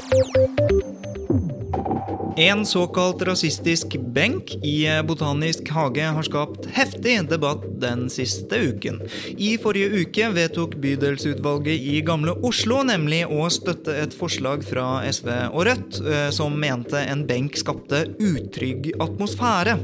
Música En såkalt rasistisk benk i Botanisk hage har skapt heftig debatt den siste uken. I forrige uke vedtok bydelsutvalget i Gamle Oslo nemlig å støtte et forslag fra SV og Rødt eh, som mente en benk skapte utrygg atmosfære.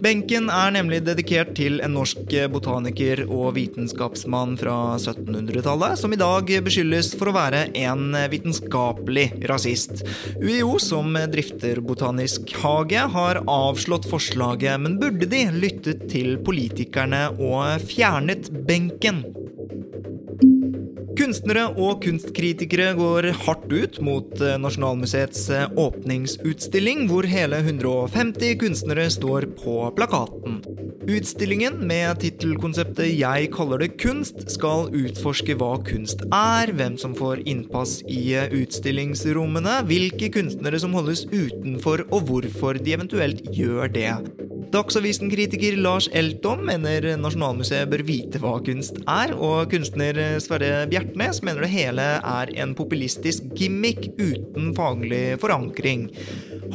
Benken er nemlig dedikert til en norsk botaniker og vitenskapsmann fra 1700-tallet, som i dag beskyldes for å være en vitenskapelig rasist. UiO, som drifter Botanisk hage, har avslått forslaget, men burde de lyttet til politikerne og fjernet benken? Kunstnere og kunstkritikere går hardt ut mot eh, Nasjonalmuseets eh, åpningsutstilling, hvor hele 150 kunstnere står på plakaten. Utstillingen, med tittelkonseptet 'Jeg kaller det kunst', skal utforske hva kunst er, hvem som får innpass i eh, utstillingsrommene, hvilke kunstnere som holdes utenfor, og hvorfor de eventuelt gjør det. Dagsavisen-kritiker Lars Elton mener Nasjonalmuseet bør vite hva kunst er, og kunstner Sverre Bjertnæs mener det hele er en populistisk gimmick uten faglig forankring.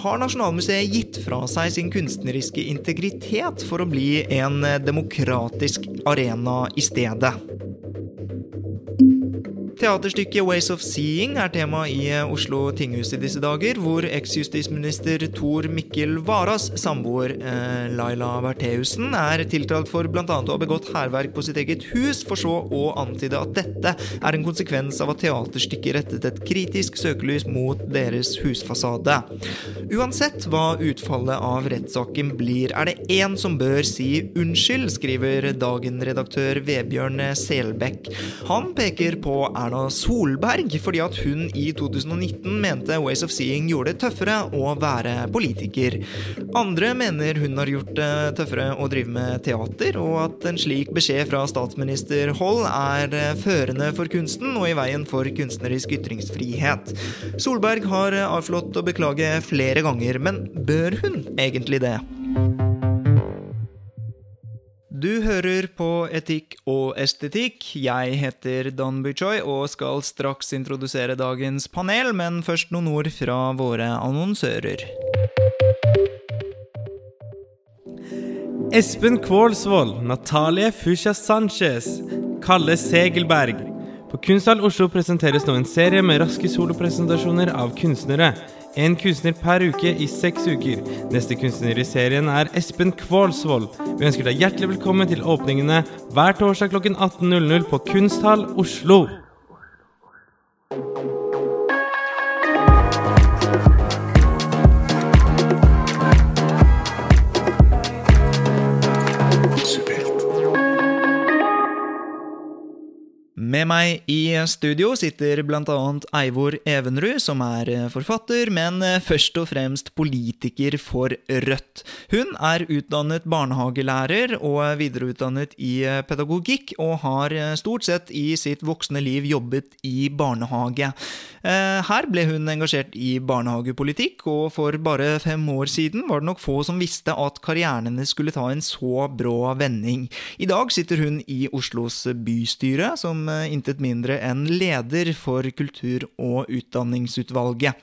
Har Nasjonalmuseet gitt fra seg sin kunstneriske integritet for å bli en demokratisk arena i stedet? Teaterstykket Ways of Seeing er tema i Oslo tinghus i disse dager, hvor eksjustisminister Tor Mikkel Varas samboer eh, Laila Bertheussen er tiltalt for bl.a. å ha begått hærverk på sitt eget hus, for så å antyde at dette er en konsekvens av at teaterstykket rettet et kritisk søkelys mot deres husfasade. Uansett hva utfallet av rettssaken blir, er det én som bør si unnskyld, skriver Dagen-redaktør Vebjørn Selbekk. Han peker på Erna Solberg fordi at hun i 2019 mente Ways of Seeing gjorde det tøffere å være politiker. Andre mener hun har gjort det tøffere å drive med teater, og at en slik beskjed fra statsministerhold er førende for kunsten og i veien for kunstnerisk ytringsfrihet. Solberg har avslått å beklage flere ganger, men bør hun egentlig det? Du hører på Etikk og estetikk. Jeg heter Dan Buchoy og skal straks introdusere dagens panel, men først noen ord fra våre annonsører. Espen Kvålsvold, Natalie Fusha Sanchez, Kalle Segelberg. På Kunsthall Oslo presenteres nå en serie med raske solopresentasjoner av kunstnere. En kunstner per uke i seks uker. Neste kunstner i serien er Espen Kvålsvold. Vi ønsker deg hjertelig velkommen til åpningene hver torsdag klokken 18.00 på Kunsthall Oslo. Med meg i studio sitter bl.a. Eivor Evenrud, som er forfatter, men først og fremst politiker for Rødt. Hun er utdannet barnehagelærer og videreutdannet i pedagogikk, og har stort sett i sitt voksne liv jobbet i barnehage. Her ble hun engasjert i barnehagepolitikk, og for bare fem år siden var det nok få som visste at karrieren skulle ta en så brå vending. I dag sitter hun i Oslos bystyre, som intet mindre enn leder for kultur- og utdanningsutvalget.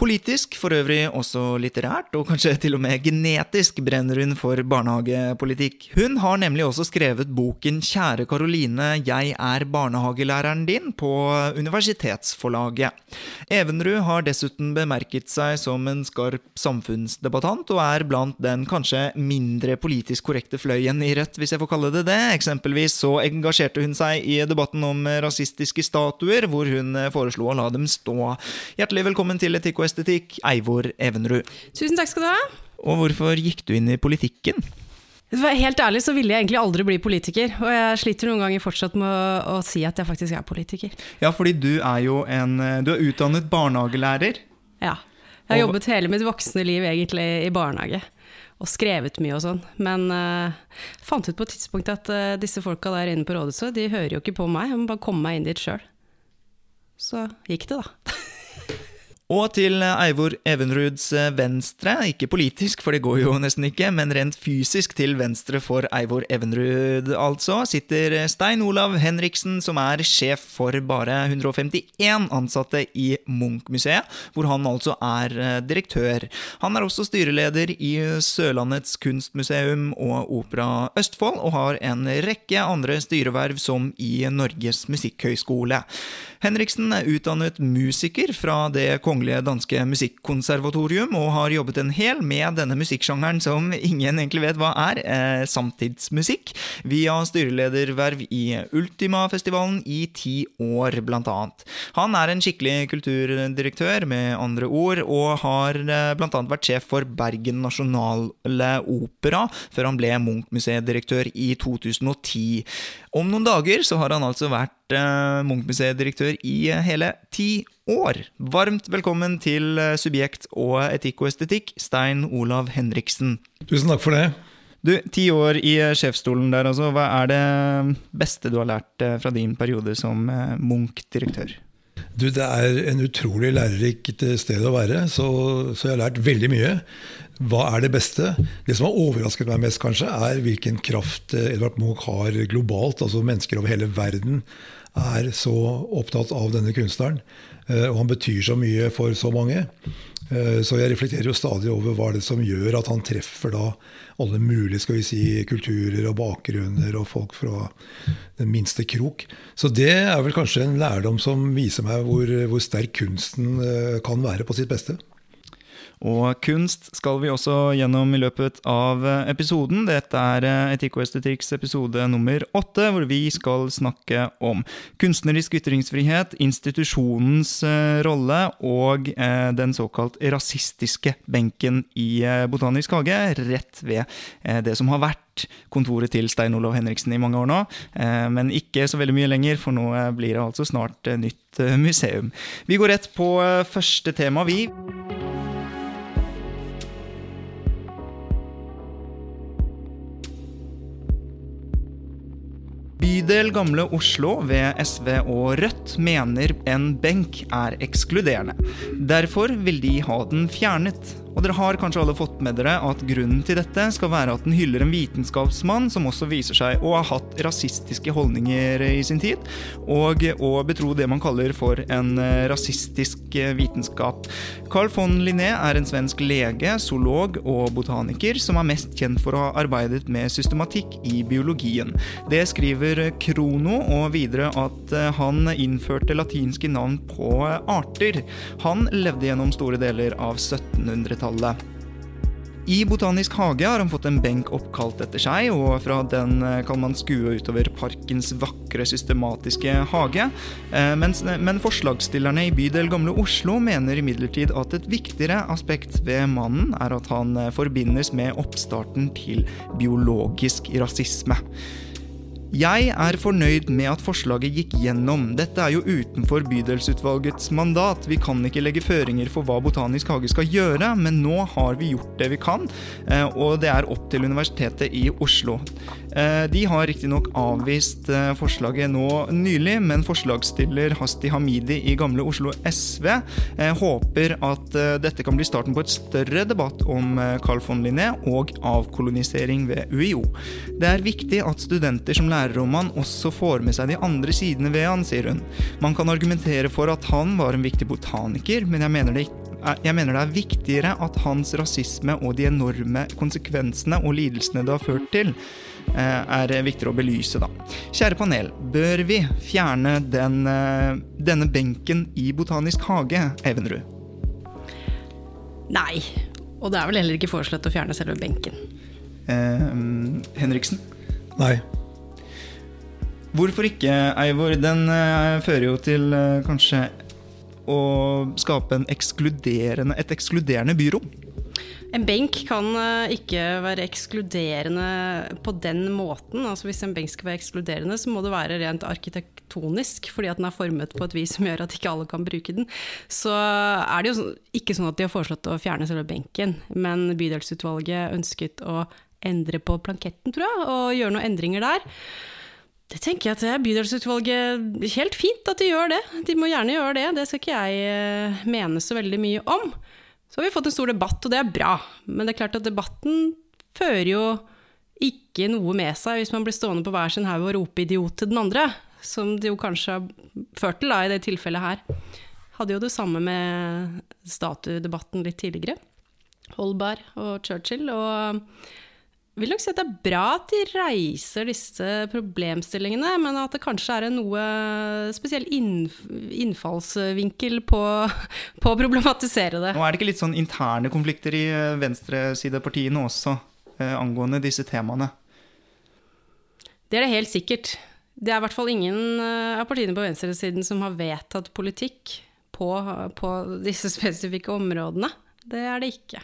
Politisk, for øvrig også litterært, og kanskje til og med genetisk brenner hun for barnehagepolitikk. Hun har nemlig også skrevet boken Kjære Karoline, jeg er barnehagelæreren din på Universitetsforlaget. Evenrud har dessuten bemerket seg som en skarp samfunnsdebattant, og er blant den kanskje mindre politisk korrekte fløyen i Rødt, hvis jeg får kalle det det. Eksempelvis så engasjerte hun seg i debatten om rasistiske statuer, hvor hun foreslo å la dem stå. Hjertelig velkommen til Etikk og estetikk, Eivor Evenrud. Tusen takk skal du ha. Og hvorfor gikk du inn i politikken? Helt ærlig så ville jeg egentlig aldri bli politiker, og jeg sliter noen ganger fortsatt med å, å si at jeg faktisk er politiker. Ja, fordi du er jo en Du er utdannet barnehagelærer. Ja. Jeg har jobbet hele mitt voksne liv egentlig i barnehage. Og skrevet mye og sånn. Men uh, fant ut på et tidspunkt at uh, disse folka der inne på rådhuset, de hører jo ikke på meg. Jeg må bare komme meg inn dit sjøl. Så gikk det, da. Og til Eivor Evenruds eh, venstre, ikke politisk, for det går jo nesten ikke, men rent fysisk til venstre for Eivor Evenrud, altså, sitter Stein Olav Henriksen, som er sjef for bare 151 ansatte i Munch-museet, hvor han altså er eh, direktør. Han er også styreleder i Sørlandets kunstmuseum og Opera Østfold, og har en rekke andre styreverv, som i Norges musikkhøgskole. Henriksen er utdannet musiker fra Det kongelige danske musikkonservatorium, og har jobbet en hel med denne musikksjangeren som ingen egentlig vet hva er, eh, samtidsmusikk, via styrelederverv i Ultima-festivalen i ti år, blant annet. Han er en skikkelig kulturdirektør, med andre ord, og har eh, blant annet vært sjef for Bergen Nasjonale Opera, før han ble Munch-museedirektør i 2010. Om noen dager så har han altså vært uh, Munch-museedirektør i uh, hele ti år. Varmt velkommen til uh, Subjekt og etikk og estetikk, Stein Olav Henriksen. Tusen takk for det. Du, Ti år i sjefsstolen der, altså. Hva er det beste du har lært fra din periode som Munch-direktør? Du, Det er en utrolig lærerikt sted å være, så, så, jeg har lært veldig mye. Hva er det beste? Det som har overrasket meg mest, kanskje, er hvilken kraft Edvard Munch har globalt. Altså Mennesker over hele verden er så opptatt av denne kunstneren. Eh, og han betyr så mye for så mange. Eh, så jeg reflekterer jo stadig over hva det er som gjør at han treffer da alle mulige skal vi si, kulturer og bakgrunner og folk fra den minste krok. Så det er vel kanskje en lærdom som viser meg hvor, hvor sterk kunsten eh, kan være på sitt beste. Og kunst skal vi også gjennom i løpet av episoden. Dette er eh, Etikk og estetikks episode nummer åtte, hvor vi skal snakke om kunstnerisk ytringsfrihet, institusjonens eh, rolle og eh, den såkalt rasistiske benken i Botanisk hage, rett ved det som har vært kontoret til Stein Olav Henriksen i mange år nå, men ikke så veldig mye lenger, for nå blir det altså snart nytt museum. Vi går rett på første tema, vi. Bydel Gamle Oslo ved SV og Rødt mener en benk er ekskluderende. Derfor vil de ha den fjernet. Og dere har kanskje alle fått med dere at grunnen til dette skal være at den hyller en vitenskapsmann som også viser seg å ha hatt rasistiske holdninger i sin tid, og å betro det man kaller for en eh, rasistisk eh, vitenskap. Carl von Linné er en svensk lege, zoolog og botaniker som er mest kjent for å ha arbeidet med systematikk i biologien. Det skriver Krono, og videre at eh, han innførte latinske navn på arter. Han levde gjennom store deler av 1700-tallet 1800-tallet. I Botanisk hage har han fått en benk oppkalt etter seg, og fra den eh, kan man skue utover parkens vakre, systematiske hage. Eh, men forslagsstillerne i bydel Gamle Oslo mener imidlertid at et viktigere aspekt ved mannen er at han eh, forbindes med oppstarten til biologisk rasisme. Jeg er fornøyd med at forslaget gikk gjennom. Dette er jo utenfor bydelsutvalgets mandat. Vi kan ikke legge føringer for hva Botanisk hage skal gjøre, men nå har vi gjort det vi kan, eh, og det er opp til Universitetet i Oslo. Eh, de har riktignok avvist eh, forslaget nå nylig, men forslagsstiller Hasti Hamidi i Gamle Oslo SV håper at dette kan bli starten på et større debatt om Carl von Linné og avkolonisering ved UiO. Det er viktig at studenter som lærer om han, også får med seg de andre sidene ved han, sier hun. Man kan argumentere for at han var en viktig botaniker, men jeg mener det ikke jeg mener det er viktigere at hans rasisme og de enorme konsekvensene og lidelsene det har ført til, Eh, er viktigere å belyse, da. Kjære panel, bør vi fjerne den, eh, denne benken i Botanisk hage, Evenrud? Nei. Og det er vel heller ikke foreslått å fjerne selve benken. Eh, Henriksen? Nei. Hvorfor ikke, Eivor? Den eh, fører jo til eh, kanskje å skape ekskluderende, et ekskluderende byrom. En benk kan eh, ikke være ekskluderende på den måten. Altså Hvis en benk skal være ekskluderende, så må det være rent arkitektonisk, fordi at den er formet på et vis som gjør at ikke alle kan bruke den. Så er det jo ikke sånn at de har foreslått å fjerne selve benken, men bydelsutvalget ønsket å endre på planketten, tror jeg, og gjøre noen endringer der. Det tenker jeg at er bydelsutvalget helt fint at de gjør det. De må gjerne gjøre det, det skal ikke jeg eh, mene så veldig mye om. Så har vi fått en stor debatt, og det er bra. Men det er klart at debatten fører jo ikke noe med seg hvis man blir stående på hver sin haug og rope 'idiot' til den andre, som det jo kanskje har ført til da, i det tilfellet her. Hadde jo det samme med statuedebatten litt tidligere. Holberg og Churchill. Og vil nok si at det er bra at de reiser disse problemstillingene, men at det kanskje er en noe spesiell innfallsvinkel på, på, å problematisere det. Og Er det ikke litt sånn interne konflikter i eh, venstresidepartiene også, eh, angående disse temaene? Det er det helt sikkert. Det er i hvert fall ingen eh, av partiene på venstresiden som har vedtatt politikk på, på disse spesifikke områdene. Det er det ikke.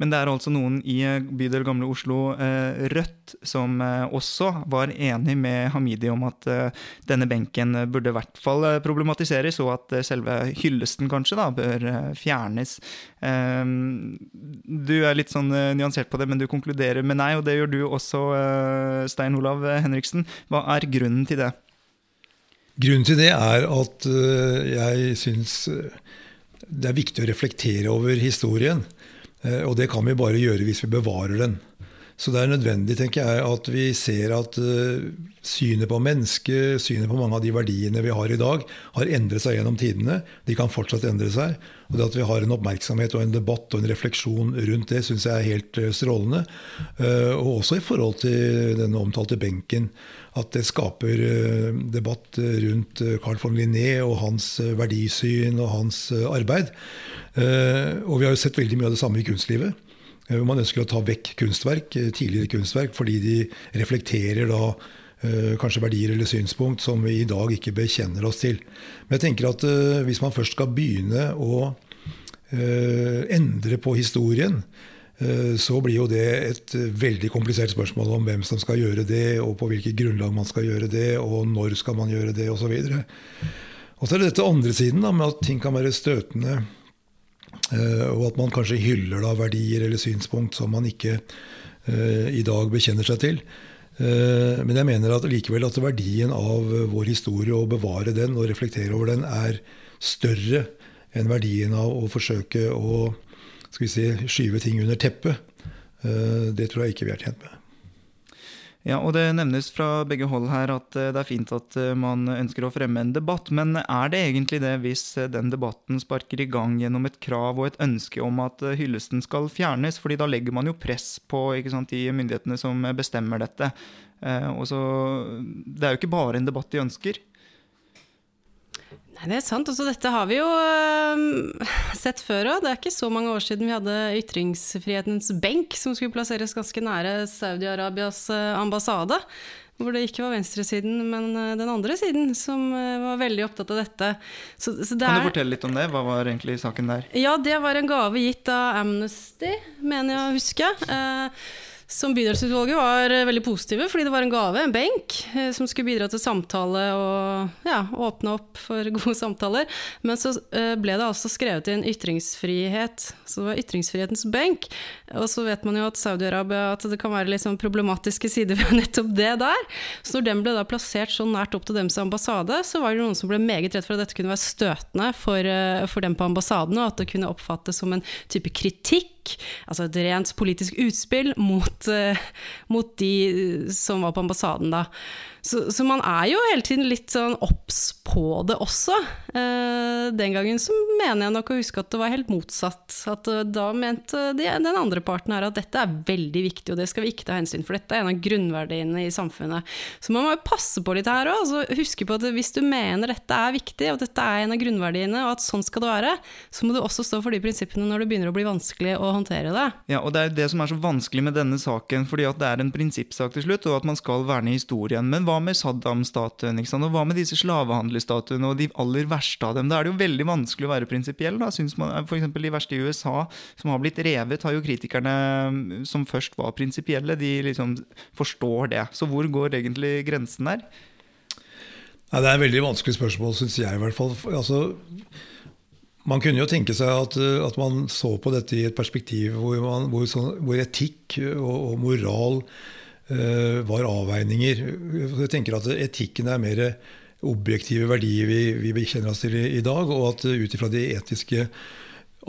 Men det er altså noen i eh, bydel Gamle Oslo, eh, Rødt, som eh, også var enig med Hamidi om at denne benken burde i hvert fall problematiseres, og at selve hyllesten kanskje da bør fjernes. Ehm, du er litt sånn nyansert på det, men du konkluderer med nei, og det gjør du også, Stein Olav Henriksen. Hva er grunnen til det? Grunnen til det er at jeg syns det er viktig å reflektere over historien. Eh, og det kan vi bare gjøre hvis vi bevarer den. Så det er nødvendig tenker jeg, at vi ser at uh, synet på mennesket, synet på mange av de verdiene vi har i dag, har endret seg gjennom tidene. De kan fortsatt endre seg. Og det at vi har en oppmerksomhet og en debatt og en refleksjon rundt det, syns jeg er helt uh, strålende. Uh, og også i forhold til denne omtalte benken. At det skaper debatt rundt Carl von Linné og hans verdisyn og hans arbeid. Og vi har jo sett veldig mye av det samme i kunstlivet. Eh, man ønsker å ta vekk kunstverk, eh, tidligere kunstverk fordi de reflekterer da eh, kanskje verdier eller synspunkt som vi i dag ikke bekjenner oss til. Men jeg tenker at hvis man først skal begynne å endre på historien, så blir jo det et veldig komplisert spørsmål om hvem som skal gjøre det, og på hvilket grunnlag man skal gjøre det, og når skal man gjøre det, osv. Og så er det dette andre siden, da, med at ting kan være støtende og at man kanskje hyller da verdier eller synspunkt som man ikke eh, i dag bekjenner seg til. Eh, men jeg mener at likevel at verdien av vår historie, å bevare den og reflektere over den, er større enn verdien av å forsøke å skal vi si, skyve ting under teppet. Det tror jeg ikke vi er tjent med. Ja, og Det nevnes fra begge hold her at eh, det er fint at eh, man ønsker å fremme en debatt. Men er det egentlig det hvis eh, den debatten sparker i gang gjennom et krav og et ønske om at hyllesten skal fjernes? fordi da legger man jo press på sant, de myndighetene som bestemmer dette. Og så, Det er jo ikke bare en debatt de ønsker. Det er sant. Også dette har vi jo uh, sett før òg. Det er ikke så mange år siden vi hadde ytringsfrihetens benk, som skulle plasseres ganske nære Saudi-Arabias uh, ambassade. Hvor det ikke var venstresiden, men uh, den andre siden som var veldig opptatt av dette. Så, så det kan du fortelle litt om det? Hva var egentlig saken der? Ja, Det var en gave gitt av Amnesty, mener jeg å huske. Uh, som bydelsutvalget var eh, veldig positive, fordi det var en gave, en benk, eh, som skulle bidra til samtale og ja, åpne opp for gode samtaler. Men så eh, ble det altså skrevet inn ytringsfrihet, så det var ytringsfrihetens benk. Og så vet man jo at Saudi-Arabia at det kan være litt sånn problematiske sider ved nettopp det der. Så når den ble da plassert så nært opp til deres ambassade, så var det noen som ble meget redd for at dette kunne være støtende for, for dem på ambassaden, og at det kunne oppfattes som en type kritikk altså et rent politisk utspill mot, uh, mot de som var på ambassaden da. Så, så, man er jo hele tiden litt sånn obs på det også. Eh, den gangen så mener jeg nok å huske at det var helt motsatt. At eh, da mente de, den andre parten her at dette er veldig viktig, og det skal vi ikke ta hensyn for. Dette er en av grunnverdiene i samfunnet. Så man må jo passe på litt her òg. Altså, huske på at hvis du mener dette er viktig, og dette er en av grunnverdiene, og at sånn skal det være, så må du også stå for de prinsippene når det begynner å bli vanskelig å håndtere det. Ja, og det er det som er så vanskelig med denne saken, fordi at det er en prinsippsak til slutt, og at man skal verne historien. Men hva med Saddam-statuen? Og hva med disse slavehandlerstatuene og de aller verste av dem. Da er det jo veldig vanskelig å være prinsipiell. F.eks. de verste i USA som har blitt revet, har jo kritikerne mm, som først var prinsipielle, de liksom forstår det. Så hvor går egentlig grensen der? Nei, det er et veldig vanskelig spørsmål, syns jeg i hvert fall. Altså, man kunne jo tenke seg at, at, man så på dette i et perspektiv hvor, man, hvor, sånn, hvor etikk og, og moral var avveininger. Jeg tenker at etikken er mer objektive verdier vi, vi bekjenner oss til i, i dag, og at ut ifra de etiske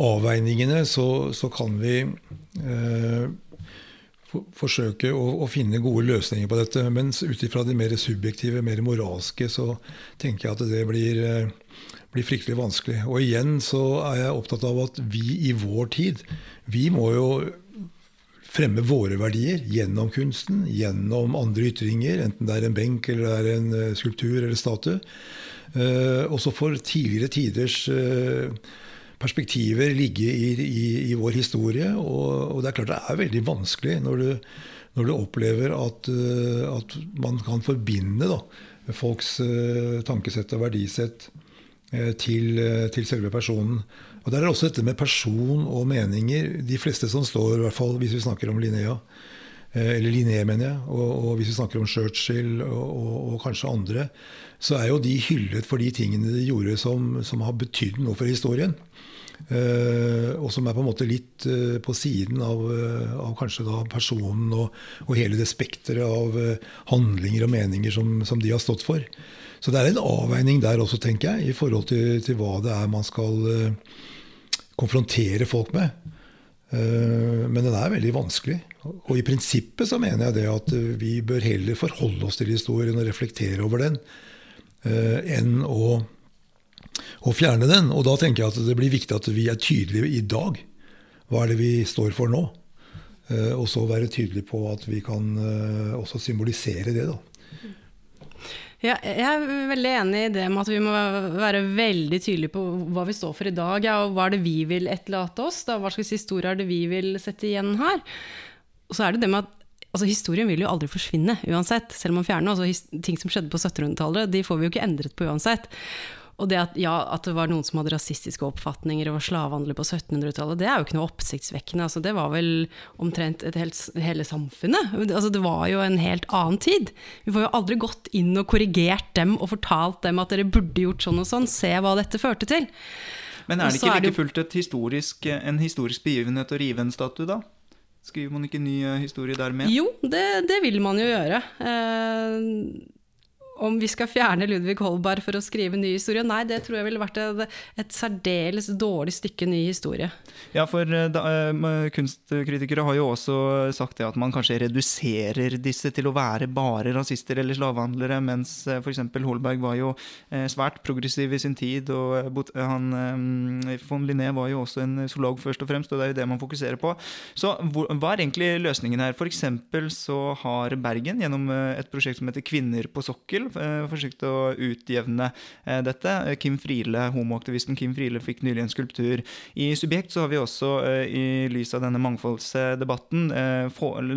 avveiningene så, så kan vi uh, for, forsøke å, å, finne gode løsninger på dette. Mens ut ifra de mer subjektive, mer moralske, så tenker jeg at det blir uh, blir fryktelig vanskelig. Og igjen så er jeg opptatt av at vi i vår tid, vi må jo fremme våre verdier gjennom kunsten, gjennom andre ytringer, enten det er en benk eller det er en eh, skulptur eller statue. Uh, også for tidligere tiders uh, perspektiver ligge i, i, i vår historie. Og, og, det er klart det er veldig vanskelig når du, når du opplever at, at, man kan forbinde da, folks tankesett og verdisett Eh, til, eh, til, selve personen. Og Der er også dette med person og meninger. De fleste som står, i hvert fall hvis vi snakker om Linnea, eh, eller Linné, mener jeg, og, og, hvis vi snakker om Churchill og, og, og, kanskje andre, så er jo de hyllet for de tingene de gjorde som, som har betydd noe for historien. Uh, og som er på en måte litt uh, på siden av, uh, av kanskje da personen og, og hele det spekteret av handlinger og meninger som, som de har stått for. Så det er en avveining der også, tenker jeg, i forhold til, til hva det er man skal uh, konfrontere folk med. Uh, men den er veldig vanskelig. Og i prinsippet så mener jeg det at vi bør heller forholde oss til historien og reflektere over den, uh, enn å, å, fjerne den. Og da tenker jeg at det blir viktig at vi er tydelige i dag. Hva er det vi står for nå? Og så være tydelige på at vi kan også symbolisere det. da. Ja, jeg er veldig enig i det med at vi må være veldig tydelige på hva vi står for i dag. Ja, og hva er det vi vil etterlate oss? Da? Hva slags historie er det vi vil sette igjen her? Og så er det det med at altså, Historien vil jo aldri forsvinne uansett, selv om man fjerner. Altså, ting som skjedde på 1700-tallet, de får vi jo ikke endret på uansett. Og det at, ja, at, det var noen som hadde rasistiske oppfatninger og var slavehandlere på 1700-tallet, det er jo ikke noe oppsiktsvekkende. Altså, det var vel omtrent helt, hele samfunnet. Altså, det var jo en helt annen tid. Vi får jo aldri gått inn og korrigert dem og fortalt dem at dere burde gjort sånn og sånn. Se hva dette førte til. Men er det ikke like fullt historisk, en historisk begivenhet å rive en statue, da? Skriver man ikke ny eh, historie dermed? Jo, det, det vil man jo gjøre. Eh, om vi skal fjerne Ludvig Holberg for å skrive ny historie. Nei, det tror jeg ville vært et, et, særdeles dårlig stykke ny historie. Ja, for eh, da, eh, kunstkritikere har jo også sagt det at man kanskje reduserer disse til å være bare rasister eller slavehandlere, mens uh, f.eks. Holberg var jo svært progressiv i sin tid, og han, von Linné var jo også en zoolog først og fremst, og det er jo det man fokuserer på. Så hva er egentlig løsningen her? F.eks. så har Bergen gjennom et prosjekt som heter Kvinner på sokkel, Eh, forsøkte å utjevne eh, dette. Kim Friele, homoaktivisten Kim Friele fikk nylig en skulptur. I Subjekt så har vi også, eh, i lys av denne mangfoldsdebatten,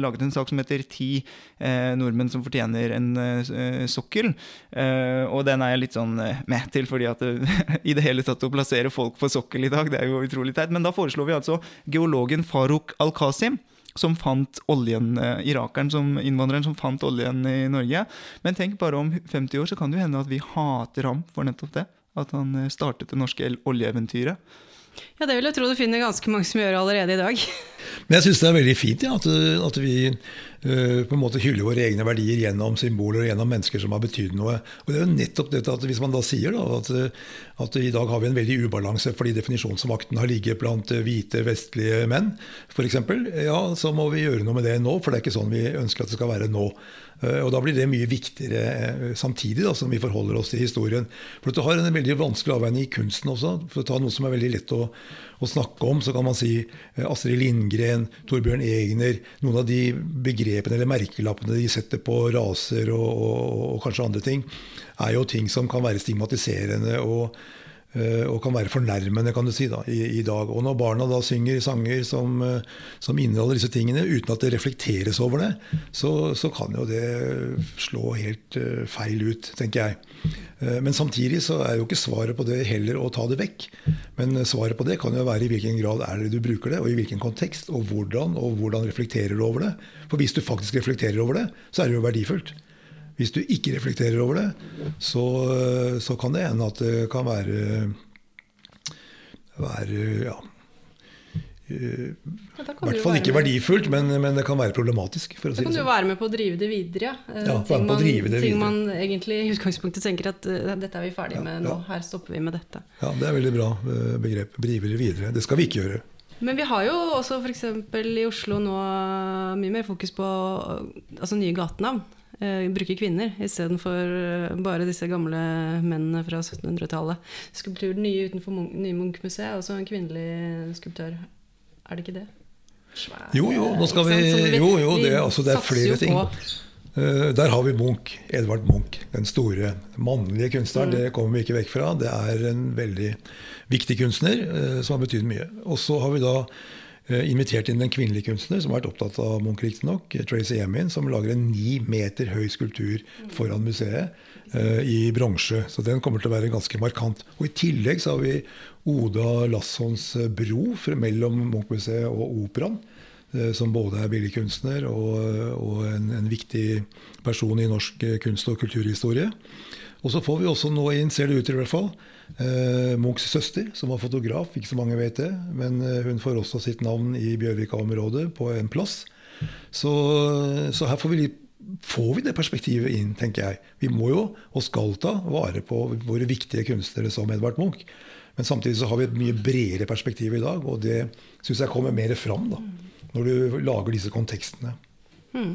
laget en sak som heter 'Ti nordmenn som fortjener en sokkel'. Og den er jeg litt sånn med til, fordi at i det hele tatt å plassere folk på sokkel i dag, det er jo utrolig teit. Men da foreslår vi altså geologen Farouk Al-Qasim som fant oljen, eh, irakeren som innvandreren som fant oljen i Norge. Men tenk bare om 50 år så kan det jo hende at vi hater ham for nettopp det. At han eh, startet det norske oljeeventyret. Ja, det vil jeg tro du finner ganske mange som gjør allerede i dag. Men jeg syns det er veldig fint ja, at, at, vi på en måte hylle våre egne verdier gjennom symboler og gjennom mennesker som har betydd noe. Og det er jo nettopp dette at Hvis man da sier da, at, at, i dag har vi en veldig ubalanse fordi definisjonsmakten har ligget blant hvite, vestlige menn, f.eks., ja, så må vi gjøre noe med det nå, for det er ikke sånn vi ønsker at det skal være nå. Eh, og Da blir det mye viktigere eh, samtidig da, som vi forholder oss til historien. For Du har en veldig vanskelig avveining i kunsten også. For å ta noe som er veldig lett å, å snakke om, så kan man si eh, Astrid Lindgren, Torbjørn Egner Noen av de begrepene eller merkelappene de setter på raser og, og, og kanskje andre ting, er jo ting som kan være stigmatiserende. og og kan være fornærmende kan du si da, i, i, dag. Og når barna da synger sanger som, eh, som, inneholder disse tingene uten at det reflekteres over det, så, så kan jo det slå helt uh, feil ut, tenker jeg. Men samtidig så er jo ikke svaret på det heller å ta det vekk. Men svaret på det kan jo være i hvilken grad er det du bruker det, og i hvilken kontekst, og hvordan, og hvordan reflekterer du over det. For hvis du faktisk reflekterer over det, så er det jo verdifullt. Hvis du ikke reflekterer over det, så, så kan det hende at det kan være, være ja, i hvert fall ikke verdifullt, men, men, det kan være problematisk. Å si da kan du sånn. være med på å drive det videre. Eh, ja, ting, man, drive det ting videre. man egentlig i utgangspunktet tenker at uh, dette er vi ferdige ja, med nå, ja. her stopper vi med dette. Ja, det er veldig bra uh, begrep. Drive det videre. Det skal vi ikke gjøre. Men vi har jo også f.eks. i Oslo nå mye mer fokus på altså nye gatenavn eh, bruke kvinner istedenfor eh, bare disse gamle mennene fra 1700-tallet. Skulpturen nye utenfor nye Munch-museet, også en kvinnelig skulptør. Er det ikke det? Svær, jo, jo, nå skal vi, Jo, jo, det, altså, det er flere ting. Uh, der har vi Munch, Edvard Munch, den store mannlige kunstneren. Mm. Det kommer vi ikke vekk fra. Det er en veldig viktig kunstner som har betydd mye. Og så har vi da Eh, invitert inn en kvinnelig kunstner som har vært opptatt av Munch, riktignok. Tracy Emin, som lager en ni meter høy skulptur foran museet uh, i bronse. Så den kommer til å være ganske markant. Og I tillegg så har vi Oda Lassons bro mellom Munch-museet og Operaen. Som både er billedkunstner og, og en, en, viktig person i norsk kunst- og kulturhistorie. Og så får vi også nå inn, ser det ut til i hvert fall, Eh, Munchs søster, som var fotograf, ikke så mange vet det. Men eh, hun får også sitt navn i Bjørvika-området på en plass. Så, så her får vi, får vi, det perspektivet inn, tenker jeg. Vi må jo, og skal ta, vare på våre viktige kunstnere som Edvard Munch. Men samtidig så har vi et mye bredere perspektiv i dag, og det syns jeg kommer mer fram da, når du lager disse kontekstene. Mm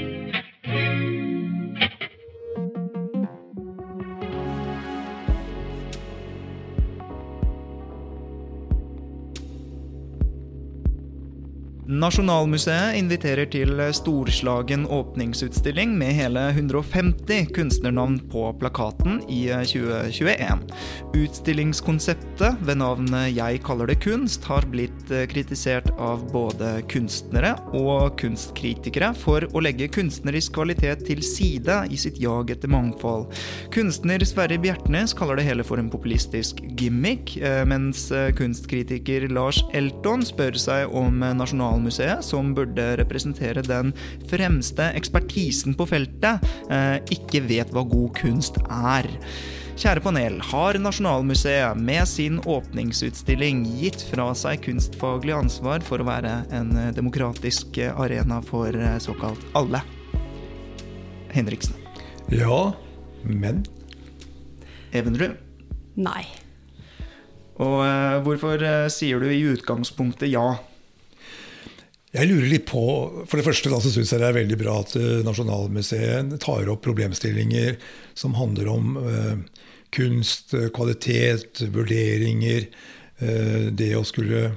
Nasjonalmuseet inviterer til storslagen åpningsutstilling med hele 150 kunstnernavn på plakaten i 2021. Utstillingskonseptet ved navnet Jeg kaller det kunst har blitt kritisert av både kunstnere og kunstkritikere for å legge kunstnerisk kvalitet til side i sitt jag etter mangfold. Kunstner Sverre Bjertnæs kaller det hele for en populistisk gimmick, eh, mens kunstkritiker Lars Elton spør seg om nasjonalmuseet Nasjonalmuseet, som burde representere den fremste ekspertisen på feltet, eh, ikke vet hva god kunst er. Kjære panel, har Nasjonalmuseet med sin åpningsutstilling gitt fra seg kunstfaglig ansvar for å være en demokratisk arena for eh, såkalt alle? Henriksen. Ja, men Evenrud? Nei. Og hvorfor sier du i utgangspunktet ja? Jeg lurer litt på, For det første da, så syns jeg det er veldig bra at uh, Nasjonalmuseet tar opp problemstillinger som handler om eh, kunst, kvalitet, vurderinger. Eh, det å skulle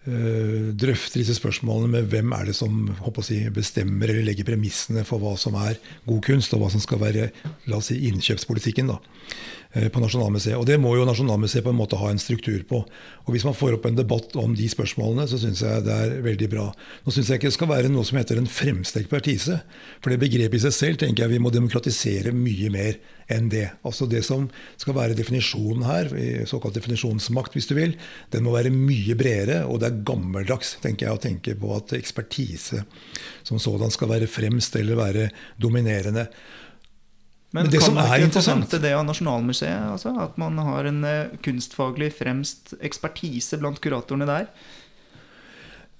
drøfte disse spørsmålene med hvem er det som si, bestemmer eller legger premissene for hva som er god kunst, og hva som skal være la oss si, innkjøpspolitikken. da. Eh, på Nasjonalmuseet. Og det må jo Nasjonalmuseet på en måte ha en struktur på. Og Hvis man får opp en debatt om de spørsmålene, så syns jeg det er veldig bra. Nå syns jeg ikke det skal være noe som heter en fremste ekspertise. For det begrepet i seg selv tenker jeg vi må demokratisere mye mer enn det. Altså Det som skal være definisjonen her, såkalt definisjonsmakt hvis du vil, den må være mye bredere. Og det er gammeldags tenker jeg, å tenke på at ekspertise som sådan skal være fremst eller være dominerende. Men, Men det som er interessant det av Nasjonalmuseet? Altså, at man har en uh, kunstfaglig fremst ekspertise blant kuratorene der?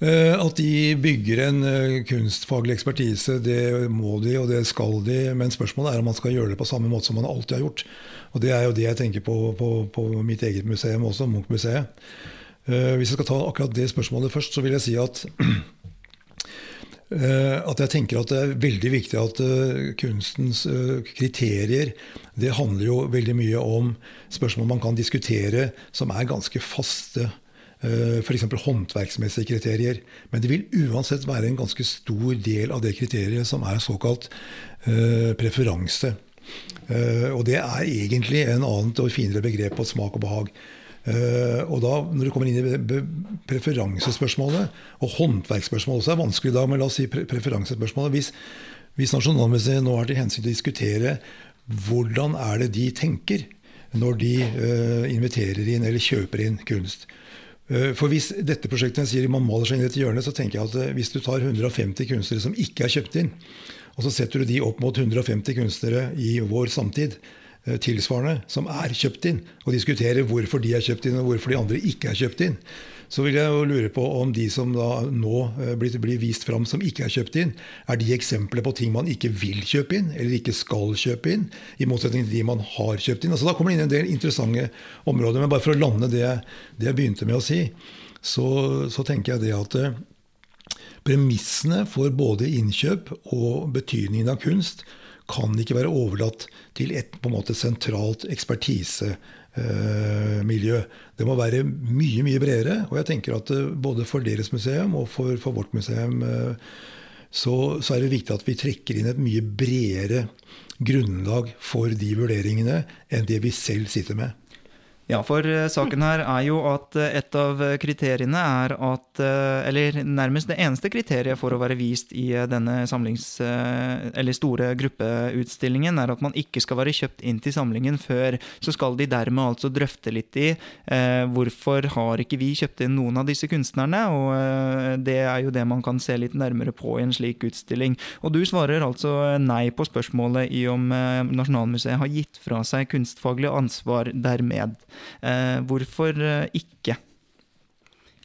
Uh, at de bygger en uh, kunstfaglig ekspertise, det må de og det skal de. Men spørsmålet er om man skal gjøre det på samme måte som man alltid har gjort. Og det er jo det jeg tenker på på, på mitt eget museum også, Munch-museet. hvis jeg skal ta akkurat det spørsmålet først, så vil jeg si at Eh, at jeg tenker at det er veldig viktig at eh, kunstens eh, kriterier det handler jo veldig mye om spørsmål man kan diskutere som er ganske faste F.eks. håndverksmessige kriterier. Men det vil uansett være en ganske stor del av det kriteriet som er såkalt preferanse. Og det er egentlig en annet og finere begrep på smak og behag. Uh, og da, Når du kommer inn i preferansespørsmålet, og håndverksspørsmålet også er vanskelig da, men la oss si pre preferansespørsmålet Hvis, hvis Nasjonalmuseet nå har til hensikt å diskutere hvordan er det de tenker når de uh, inviterer inn eller kjøper inn kunst. Uh, for hvis dette prosjektet sier man maler seg inn i et hjørne, så tenker jeg at hvis du tar 150 kunstnere som ikke er kjøpt inn, og så setter du de opp mot 150 kunstnere i vår samtid, Eh, tilsvarende som er kjøpt inn, og diskuterer hvorfor de er kjøpt inn og hvorfor de andre ikke er kjøpt inn, så vil jeg jo lure på om de som da nå eh, blir, blir vist fram som ikke er kjøpt inn, er de eksempler på ting man ikke vil kjøpe inn, eller ikke skal kjøpe inn, i motsetning til de man har kjøpt inn. Altså Da kommer det inn en del interessante områder. Men bare for å lande det, det jeg begynte med å si, så, så tenker jeg det at eh, premissene for både innkjøp og betydningen av kunst kan ikke være overlatt til et på en måte sentralt ekspertisemiljø. Det må være mye mye bredere. Og jeg tenker at eh, både for deres museum og for, for vårt museum eh, så, så, er det viktig at vi trekker inn et mye bredere grunnlag for de vurderingene enn det vi selv sitter med. Ja, for eh, saken her er jo at eh, et av kriteriene er at eh, Eller nærmest det eneste kriteriet for å være vist i denne samlings... Eller store gruppeutstillingen, er at man ikke skal være kjøpt inn til samlingen før. Så skal de dermed altså drøfte litt i eh, hvorfor har ikke vi kjøpt inn noen av disse kunstnerne? Og eh, det er jo det man kan se litt nærmere på i en slik utstilling. Og du svarer altså nei på spørsmålet i om eh, Nasjonalmuseet har gitt fra seg kunstfaglig ansvar dermed. Eh, hvorfor eh, ikke?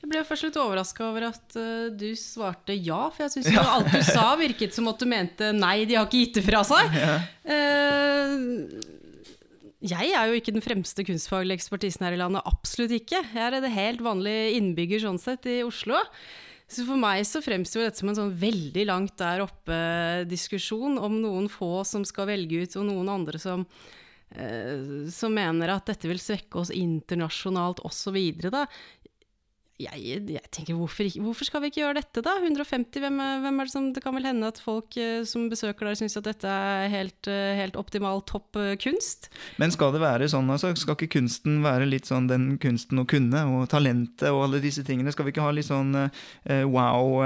Jeg ble først litt overraska over at uh, du svarte ja, for jeg syns ja. alt du sa, virket som at du mente nei, de har ikke gitt det fra seg. Ja. Uh, jeg er jo ikke den fremste kunstfaglige ekspertisen her i landet, absolutt ikke. Jeg er en helt vanlig innbygger sånn sett i Oslo. Så for meg så fremstår dette som en sånn veldig langt der oppe-diskusjon om noen få som skal velge ut, og noen andre som som mener at dette vil svekke oss internasjonalt osv. Jeg, jeg, tenker, hvorfor, hvorfor, skal vi ikke gjøre dette, da? 150, hvem, hvem, er det som Det kan vel hende at folk uh, som besøker der, syns at dette er helt, uh, helt optimal topp uh, kunst? Men skal det være sånn, altså? Skal ikke kunsten være litt sånn den kunsten å kunne, og talentet og alle disse tingene? Skal vi ikke ha litt sånn wow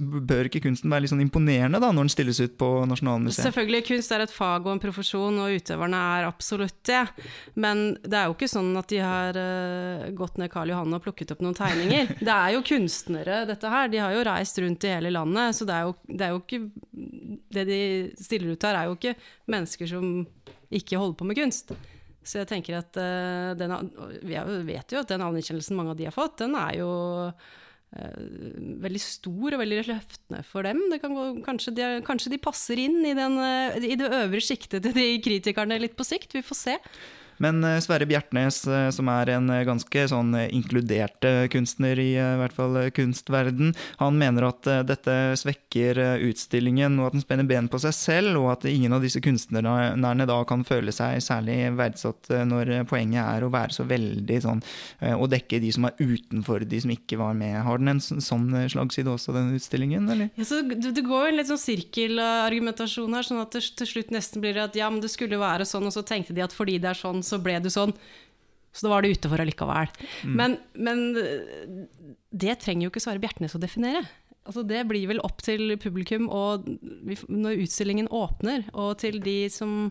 Bør ikke kunsten være litt sånn imponerende, da, når den stilles ut på Nasjonalmuseet? Selvfølgelig, kunst er et fag og en profesjon, og utøverne er absolutt det. Men det er jo ikke sånn at de har gått ned Karl Johan og plukket opp noen tegninger tegninger. Det er jo kunstnere, dette her. De har jo reist rundt i hele landet. Så det er jo, det er jo ikke Det de stiller ut her, er jo ikke mennesker som ikke holder på med kunst. Så jeg tenker at uh, den, Vi vet jo at den anerkjennelsen mange av de har fått, den er jo uh, veldig stor og veldig løftende for dem. Gå, kanskje, de, kanskje, de, passer inn i, den, uh, i det øvre sjiktet til de kritikerne litt på sikt. Vi får se. Men eh, Sverre Bjertnæs, eh, som er en eh, ganske sånn inkludert kunstner i, i hvert fall kunstverden, han mener at dette svekker utstillingen, og at den spenner ben på seg selv, og at ingen av disse kunstnerne da kan føle seg særlig verdsatt når poenget er å være så veldig sånn Å dekke de som er utenfor, de som ikke var med. Har den en sånn slagside også, den utstillingen, eller? Ja, så det går jo en litt sånn sirkelargumentasjon her, sånn at til slutt nesten blir det at ja, men det skulle være sånn, og så tenkte de at fordi det er sånn, så ble du sånn. Så da var du ute for allikevel. Mm. Men, men, det trenger jo ikke Sverre Bjertnæs å definere. Altså det blir vel opp til publikum og når utstillingen åpner, og til de som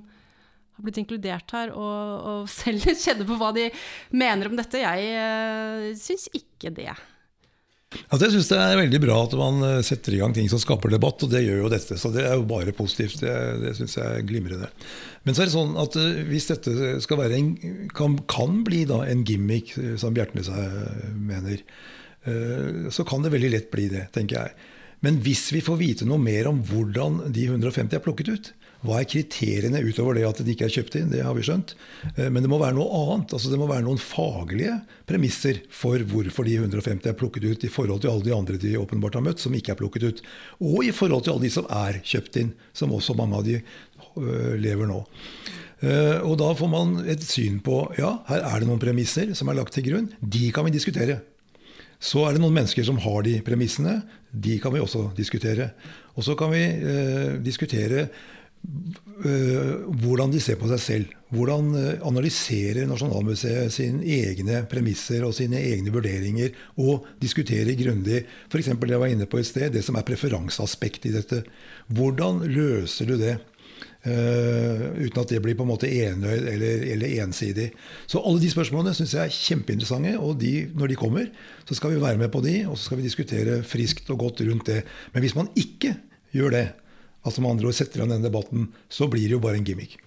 har blitt inkludert her, og, og selv kjenner på hva de mener om dette. Jeg uh, syns ikke det. Altså jeg syns det er veldig bra at man eh, setter i gang ting som skaper debatt, og det gjør jo dette. Så det er jo bare positivt. Det, det syns jeg er glimrende. Men så er det sånn at eh, hvis dette skal være en, kan, kan bli da en gimmick, eh, som Bjertnæs mener, så kan det veldig lett bli det, tenker jeg. Men hvis vi får vite noe mer om hvordan de 150 er plukket ut, hva er kriteriene utover det at de ikke er kjøpt inn? Det har vi skjønt. Eh, men det må være noe annet. altså Det må være noen faglige premisser for hvorfor de 150 er plukket ut, i forhold til alle de andre de åpenbart har møtt, som ikke er plukket ut. Og i forhold til alle de som er kjøpt inn, som også mange av de øh, lever nå. Eh, og da får man et syn på ja, her er det noen premisser som er lagt til grunn. De kan vi diskutere. Så er det noen mennesker som har de premissene. De kan vi også diskutere. Og så kan vi eh, diskutere eh, hvordan de ser på seg selv. Hvordan eh, analyserer Nasjonalmuseet sine egne premisser og sine egne vurderinger, og diskuterer grundig f.eks. det jeg var inne på et sted, det som er preferanseaspektet i dette. Hvordan løser du det? Uh, uten at det blir på en måte enøyd eller, eller ensidig. Så alle de spørsmålene syns jeg er kjempeinteressante. Og de, når de kommer, så skal vi være med på de, og så skal vi diskutere friskt og godt rundt det. Men hvis man ikke gjør det, altså med andre ord setter an denne debatten, så blir det jo bare en gimmick.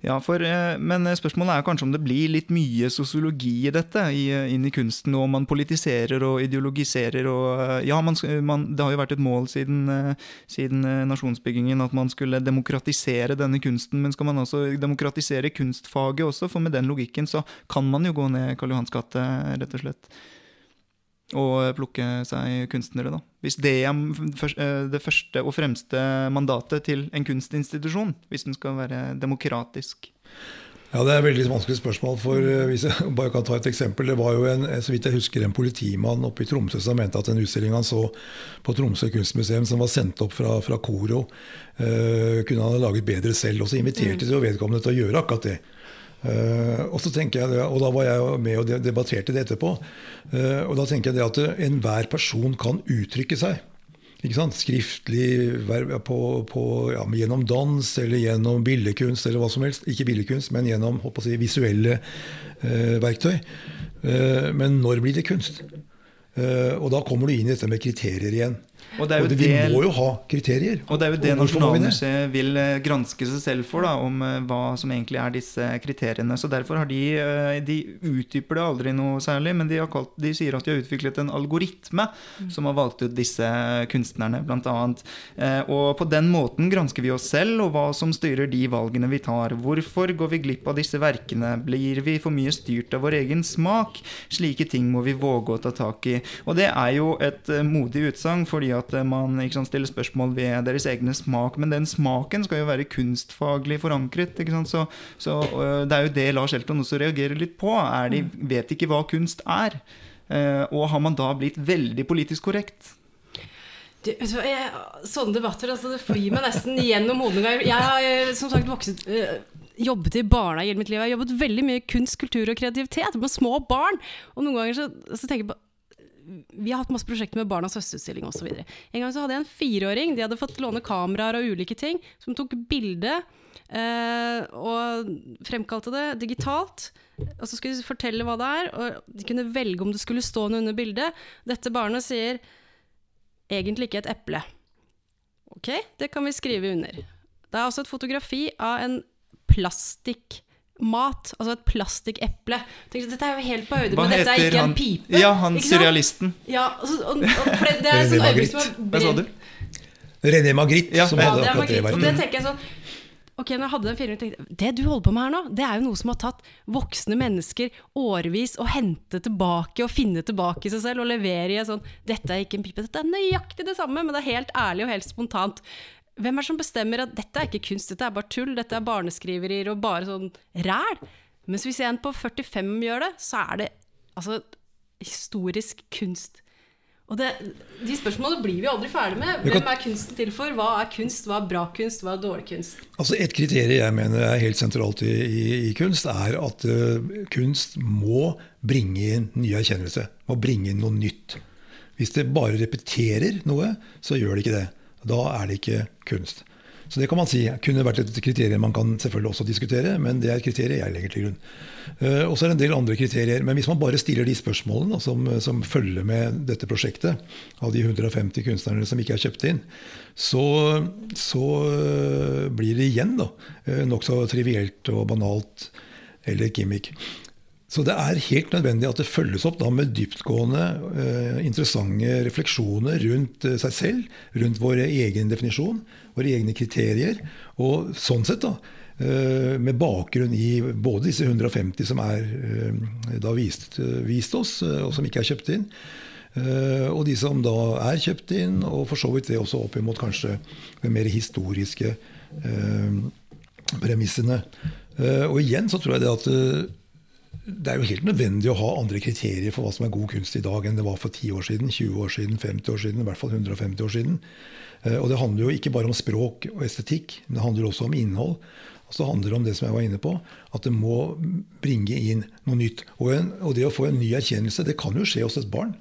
Ja, for, eh, Men spørsmålet er kanskje om det blir litt mye sosiologi i dette, eh, inn i kunsten, og man politiserer og ideologiserer. og eh, ja, man, man, Det har jo vært et mål siden, siden, nasjonsbyggingen at man skulle demokratisere denne kunsten. Men skal man også demokratisere kunstfaget også? For med den logikken så kan man jo gå ned Karl Johans gate, rett og slett og plukke seg kunstnere, da. Hvis det er eh, det første og fremste mandatet til en kunstinstitusjon, hvis den skal være demokratisk. Ja, Det er et veldig vanskelig spørsmål. for eh, hvis jeg bare kan ta et eksempel, Det var jo en, så vidt jeg husker, en politimann oppe i Tromsø som mente at en utstilling han så på Tromsø kunstmuseum, som var sendt opp fra, fra Koro, uh, kunne han ha laget bedre selv. Og så inviterte mm. de jo vedkommende til å gjøre akkurat det. Uh, og så tenker jeg, og da var jeg med og debatterte det etterpå. Uh, og da tenker jeg det at enhver person kan uttrykke seg. Skriftlig, på, på, ja, gjennom dans eller gjennom billedkunst eller hva som helst. Ikke billedkunst, men gjennom si, visuelle uh, verktøy. men når blir det kunst? og da kommer du inn i dette med kriterier igjen. Og, og det, vi må jo ha kriterier. Og det er jo det Nasjonalmuseet vil eh, granske seg selv for, da, om eh, hva som egentlig er disse kriteriene. Så derfor har de eh, De utdyper det aldri noe særlig, men de, kalt, de sier at de har utviklet en algoritme mm. som har valgt ut disse kunstnerne, bl.a. Og på den måten gransker vi oss selv og hva som styrer de valgene vi tar. Hvorfor går vi glipp av disse verkene? Blir vi for mye styrt av vår egen smak? Slike ting må vi våge å ta tak i. Og det er jo et modig utsagn, fordi at at man sant, stiller spørsmål ved deres egne smak. Men den smaken skal jo være kunstfaglig forankret. Så, så, det er jo det Lars Elton også reagerer litt på. Er de vet ikke hva kunst er. Og har man da blitt veldig politisk korrekt? Jeg, sånne debatter altså, det flyr meg nesten gjennom hodet. Jeg har som sagt vokset jobbet i barnehage hele mitt liv. Jeg har jobbet veldig mye kunst, kultur og kreativitet med små barn. Og noen ganger så, så tenker jeg på vi har hatt masse prosjekter med Barnas høstutstilling osv. En gang så hadde jeg en fireåring. De hadde fått låne kameraer og ulike ting. Som tok bilde eh, og fremkalte det digitalt. Og så skulle de fortelle hva det er, og de kunne velge om det skulle stå noe under bildet. Dette barnet sier egentlig ikke et eple. Ok, det kan vi skrive under. Det er også et fotografi av en plastikk mat, altså et plastikkeple. Dette er jo helt på høyde, men dette er ikke han? en pipe. Ja, han surrealisten. Ja, altså, og, og, for det, det er sånn øyeblikk som Hva sa du? René Magritte, ja. som ja, hadde akkurat det verket. Det tenker jeg sånn Ok, når jeg hadde den filmen, tenkte jeg Det du holder på med her nå, det er jo noe som har tatt voksne mennesker årevis å hente tilbake og finne tilbake i seg selv og levere i en sånn Dette er ikke en pipe. Dette er nøyaktig det samme, men det er helt ærlig og helt spontant. Hvem er det som bestemmer at dette er ikke kunst, dette er bare tull, dette er barneskriverier og bare sånn ræl? Mens hvis en på 45 gjør det, så er det altså historisk kunst. Og det, De spørsmålene blir vi aldri ferdig med. Hvem er kunsten til for? Hva er kunst? Hva er bra kunst? Hva er dårlig kunst? Altså Et kriterium jeg mener er helt sentralt i, i, i kunst, er at uh, kunst må bringe inn ny erkjennelse. Må bringe inn noe nytt. Hvis det bare repeterer noe, så gjør det ikke det. Da er det ikke kunst. Så det kan man si kunne vært et kriterium man kan selvfølgelig også diskutere, men det er et kriterium jeg legger til grunn. Uh, og så er det en del andre kriterier. Men hvis man bare stiller de spørsmålene som, som, følger med dette prosjektet, av de 150 kunstnerne som ikke er kjøpt inn, så, så uh, blir det igjen da, nokså trivielt og banalt eller gimmick. Så det er helt nødvendig at det følges opp med dyptgående, eh, interessante refleksjoner rundt eh, seg selv, rundt vår egen definisjon, våre egne kriterier. Og sånn sett, da, eh, med bakgrunn i både disse 150 som er da vist, vist oss, og som ikke er kjøpt inn, og de som da er kjøpt inn, og for så vidt det også opp imot kanskje de mer historiske premissene. Og igjen så tror jeg det at det er jo helt nødvendig å ha andre kriterier for hva som er god kunst i dag, enn det var for 10 år siden, 20 år siden, 50 år siden, i hvert fall 150 år siden. Eh, og det handler jo ikke bare om språk og estetikk, men det handler også om innhold. Og så handler det om det som jeg var inne på, at det må bringe inn noe nytt. Og, en, og det å få en ny erkjennelse, det kan jo skje hos et barn.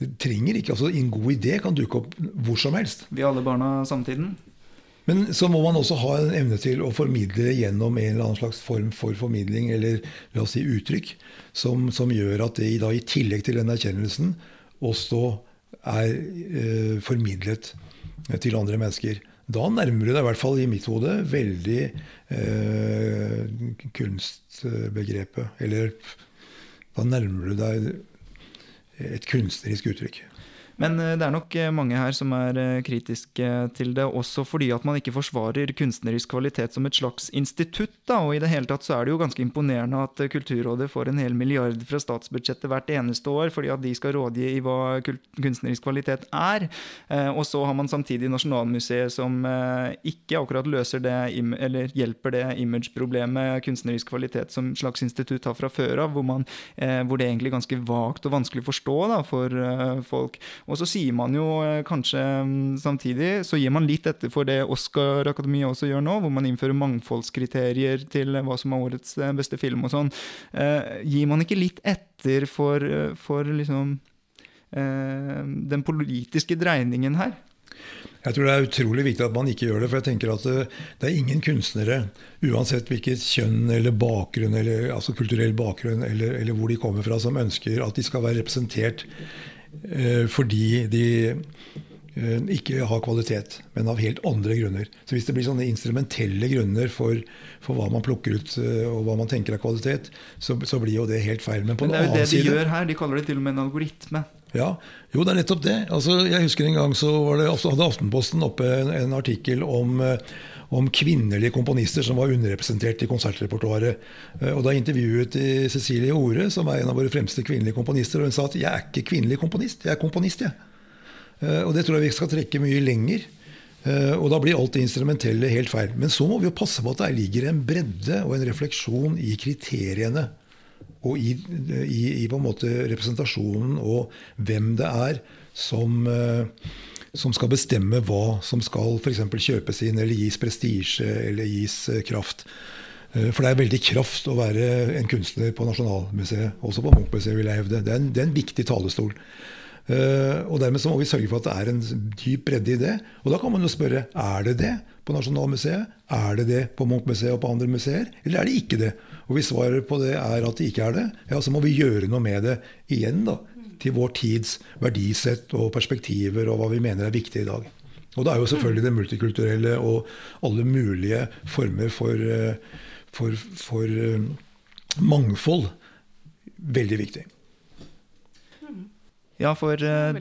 Det trenger ikke, altså En god idé kan dukke opp hvor som helst. Vi alle barna samtiden? Men så må man også ha en evne til å formidle gjennom en eller annen slags form for formidling, eller la oss si uttrykk, som, som gjør at det da, i tillegg til den erkjennelsen også er eh, formidlet til andre mennesker. Da nærmer du deg, i hvert fall i mitt hode, veldig eh, kunstbegrepet. Eller da nærmer du deg et kunstnerisk uttrykk. Men eh, det er nok eh, mange her som er eh, kritiske til det, også fordi at man ikke forsvarer kunstnerisk kvalitet som et slags institutt. Da. Og i det hele tatt så er det jo ganske imponerende at Kulturrådet får en hel milliard fra statsbudsjettet hvert eneste år, fordi at de skal rådgi i hva kunstnerisk kvalitet er. Og så har man samtidig Nasjonalmuseet som ikke akkurat løser det, eller hjelper det image-problemet kunstnerisk kvalitet som slags institutt har fra før av, hvor, man, hvor det er egentlig ganske vagt og vanskelig å forstå da, for folk. Og så sier man jo eh, kanskje mm, samtidig, så gir man litt etter for det Oscar-akademiet også gjør nå, hvor man innfører mangfoldskriterier til hva som er årets eh, beste film og sånn. Eh, gir man ikke litt etter for, for liksom eh, den politiske dreiningen her? Jeg tror det er utrolig viktig at man ikke gjør det. For jeg tenker at det, er ingen kunstnere, uansett hvilket kjønn eller bakgrunn, eller, altså kulturell bakgrunn eller, eller, hvor de kommer fra, som ønsker at de skal være representert Eh, fordi de eh, ikke har kvalitet, men av helt andre grunner. Så hvis det blir sånne instrumentelle grunner for, for hva man plukker ut eh, og hva man tenker er kvalitet, så, så blir jo det helt feil. Men, men det er jo det de side, gjør her. De kaller det til og med en algoritme. Ja, jo det er nettopp det. Altså, jeg husker en gang så det, hadde Aftenposten oppe en, en artikkel om om kvinnelige komponister som var underrepresentert i konsertrepertoaret. Eh, Da intervjuet Cecilie Ore, som er en av våre fremste kvinnelige komponister. Og hun sa at 'jeg er ikke kvinnelig komponist, jeg er komponist', jeg. Eh, og det tror jeg vi skal trekke mye lenger. Eh, og da blir alt det instrumentelle helt feil. Men så må vi jo passe på at der ligger en bredde og en refleksjon i kriteriene. Og i, i, i på en måte representasjonen og hvem det er som som skal bestemme hva som skal f.eks. kjøpes inn eller gis prestisje eller gis eh, kraft. Eh, for det er veldig kraft å være en kunstner på Nasjonalmuseet, også på Munchmuseet, vil jeg hevde. Det er, en, det er en viktig talestol. Uh, og dermed så må vi sørge for at det er en dyp bredde i det. Og da kan man jo spørre er det det på Nasjonalmuseet, er det det på Munchmuseet og på andre museer, eller er det ikke det? Og hvis svaret på det er at det ikke er det, ja, så må vi gjøre noe med det igjen. da til vår tids verdisett og perspektiver og hva vi mener er viktig i dag. Og da er jo selvfølgelig det multikulturelle og alle mulige former for, eh, for, for eh, mangfold veldig viktig. Ja, for uh,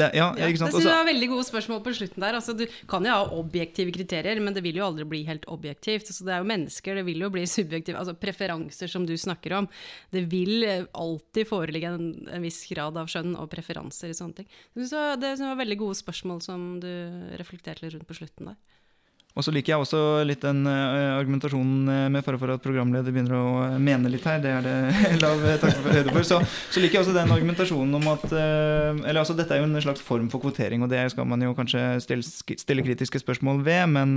det, ja, ja, ikke sant? Det jeg var veldig gode spørsmål på slutten der. Altså, du kan jo ha objektive kriterier, men det vil jo aldri bli helt objektivt. Altså, det er jo mennesker, det vil jo bli subjektive altså preferanser som du snakker om. Det vil alltid foreligge en, en viss grad av skjønn og preferanser i sånne ting. Så det var veldig gode spørsmål som du reflekterte litt rundt på slutten der. Og så liker jeg også litt den uh, argumentasjonen uh, med fare for at programleder begynner å uh, mene litt her. Det er det lav takk for høyde for. Så, så, liker jeg også den argumentasjonen om at Eller altså, dette er jo en slags form for kvotering, og det skal man jo kanskje stille, stille kritiske spørsmål ved. Men,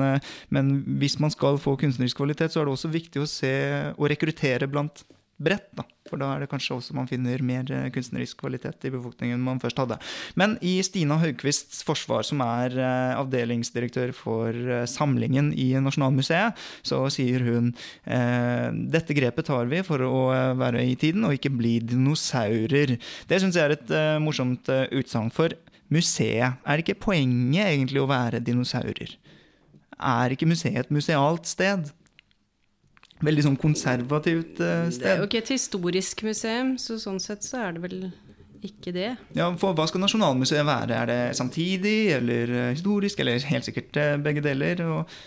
men, hvis man skal få kunstnerisk kvalitet, så er det også viktig å se og rekruttere blant bredt. da. For da er det kanskje også man finner mer eh, kunstnerisk kvalitet i befolkningen man først hadde. Men i Stina Haugquists forsvar, som er eh, avdelingsdirektør for eh, samlingen i Nasjonalmuseet, så sier hun dette grepet tar vi for å være i tiden og ikke bli dinosaurer. Det syns jeg er et morsomt utsagn. For museet, er ikke poenget egentlig å være dinosaurer? Er ikke museet et musealt sted? Veldig sånn konservativt sted. Det er jo ikke et historisk museum, så sånn sett så er det vel ikke det. Ja, for Hva skal Nasjonalmuseet være? Er det samtidig eller uh, historisk? Eller helt sikkert uh, begge deler? Og,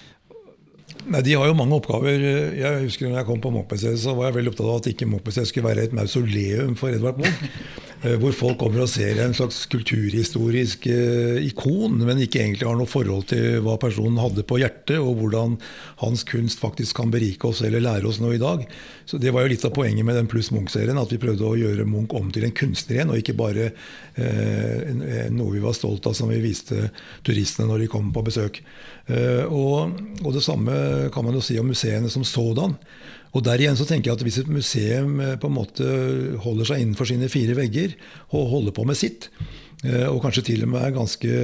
Nei, De har jo mange oppgaver. Jeg husker når jeg kom på Munch-museet, så var jeg veldig opptatt av at ikke Munch-museet skulle være et mausoleum for Edvard Munch. Eh, hvor folk kommer og ser en slags kulturhistorisk eh, ikon, men ikke egentlig har noe forhold til hva personen hadde på hjertet, og hvordan hans kunst faktisk kan berike oss eller lære oss noe i dag. Så Det var jo litt av poenget med den Pluss Munch-serien, at vi prøvde å gjøre Munch om til en kunstner igjen, og ikke bare eh, noe vi var stolt av som vi viste turistene når de kom på besøk. Eh, og, og det samme kan man jo si om museene som sådan. Og der igjen så tenker jeg at Hvis et museum eh, på en måte holder seg innenfor sine fire vegger og holder på med sitt, eh, og kanskje til og med er ganske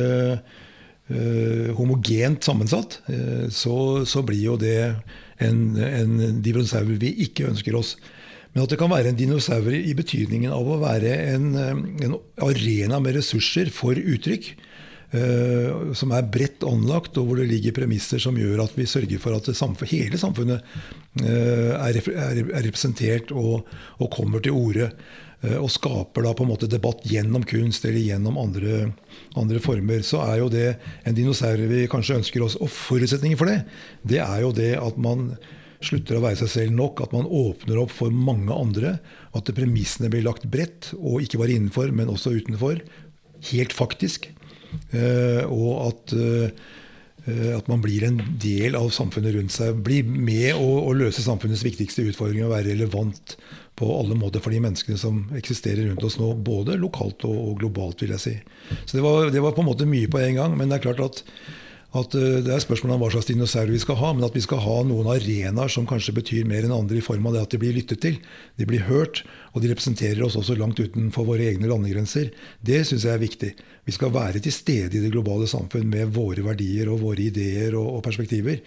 uh, homogent sammensatt, uh, så, så, blir jo det en, en dinosaur vi ikke ønsker oss. Men at det kan være en dinosaur i betydningen av å være en, en arena med ressurser for uttrykk. Uh, som er bredt anlagt, og hvor det ligger premisser som gjør at vi sørger for at samfunn, hele samfunnet uh, er, representert og, og kommer til orde. Uh, og skaper da på en måte debatt gjennom kunst eller gjennom andre, andre, former. Så er jo det en dinosaur vi kanskje ønsker oss. Og forutsetningen for det, det er jo det at man slutter å være seg selv nok, at man åpner opp for mange andre. At premissene blir lagt bredt, og ikke bare innenfor, men også utenfor. Helt faktisk. Eh, og at, eh, at, man blir en del av samfunnet rundt seg. Blir med å, å løse samfunnets viktigste utfordringer og være relevant på alle måter for de menneskene som eksisterer rundt oss nå, både lokalt og, og globalt, vil jeg si. Så det var, det var, på en måte mye på en gang. Men det er klart at at eh, Det er spørsmål om hva slags dinosaurer vi skal ha, men at vi skal ha noen arenaer som kanskje betyr mer enn andre, i form av det at de blir lyttet til, de blir hørt, og de representerer oss også langt utenfor våre egne landegrenser. Det syns jeg er viktig. Vi skal være til stede i det globale samfunn med våre verdier og våre ideer og, og perspektiver.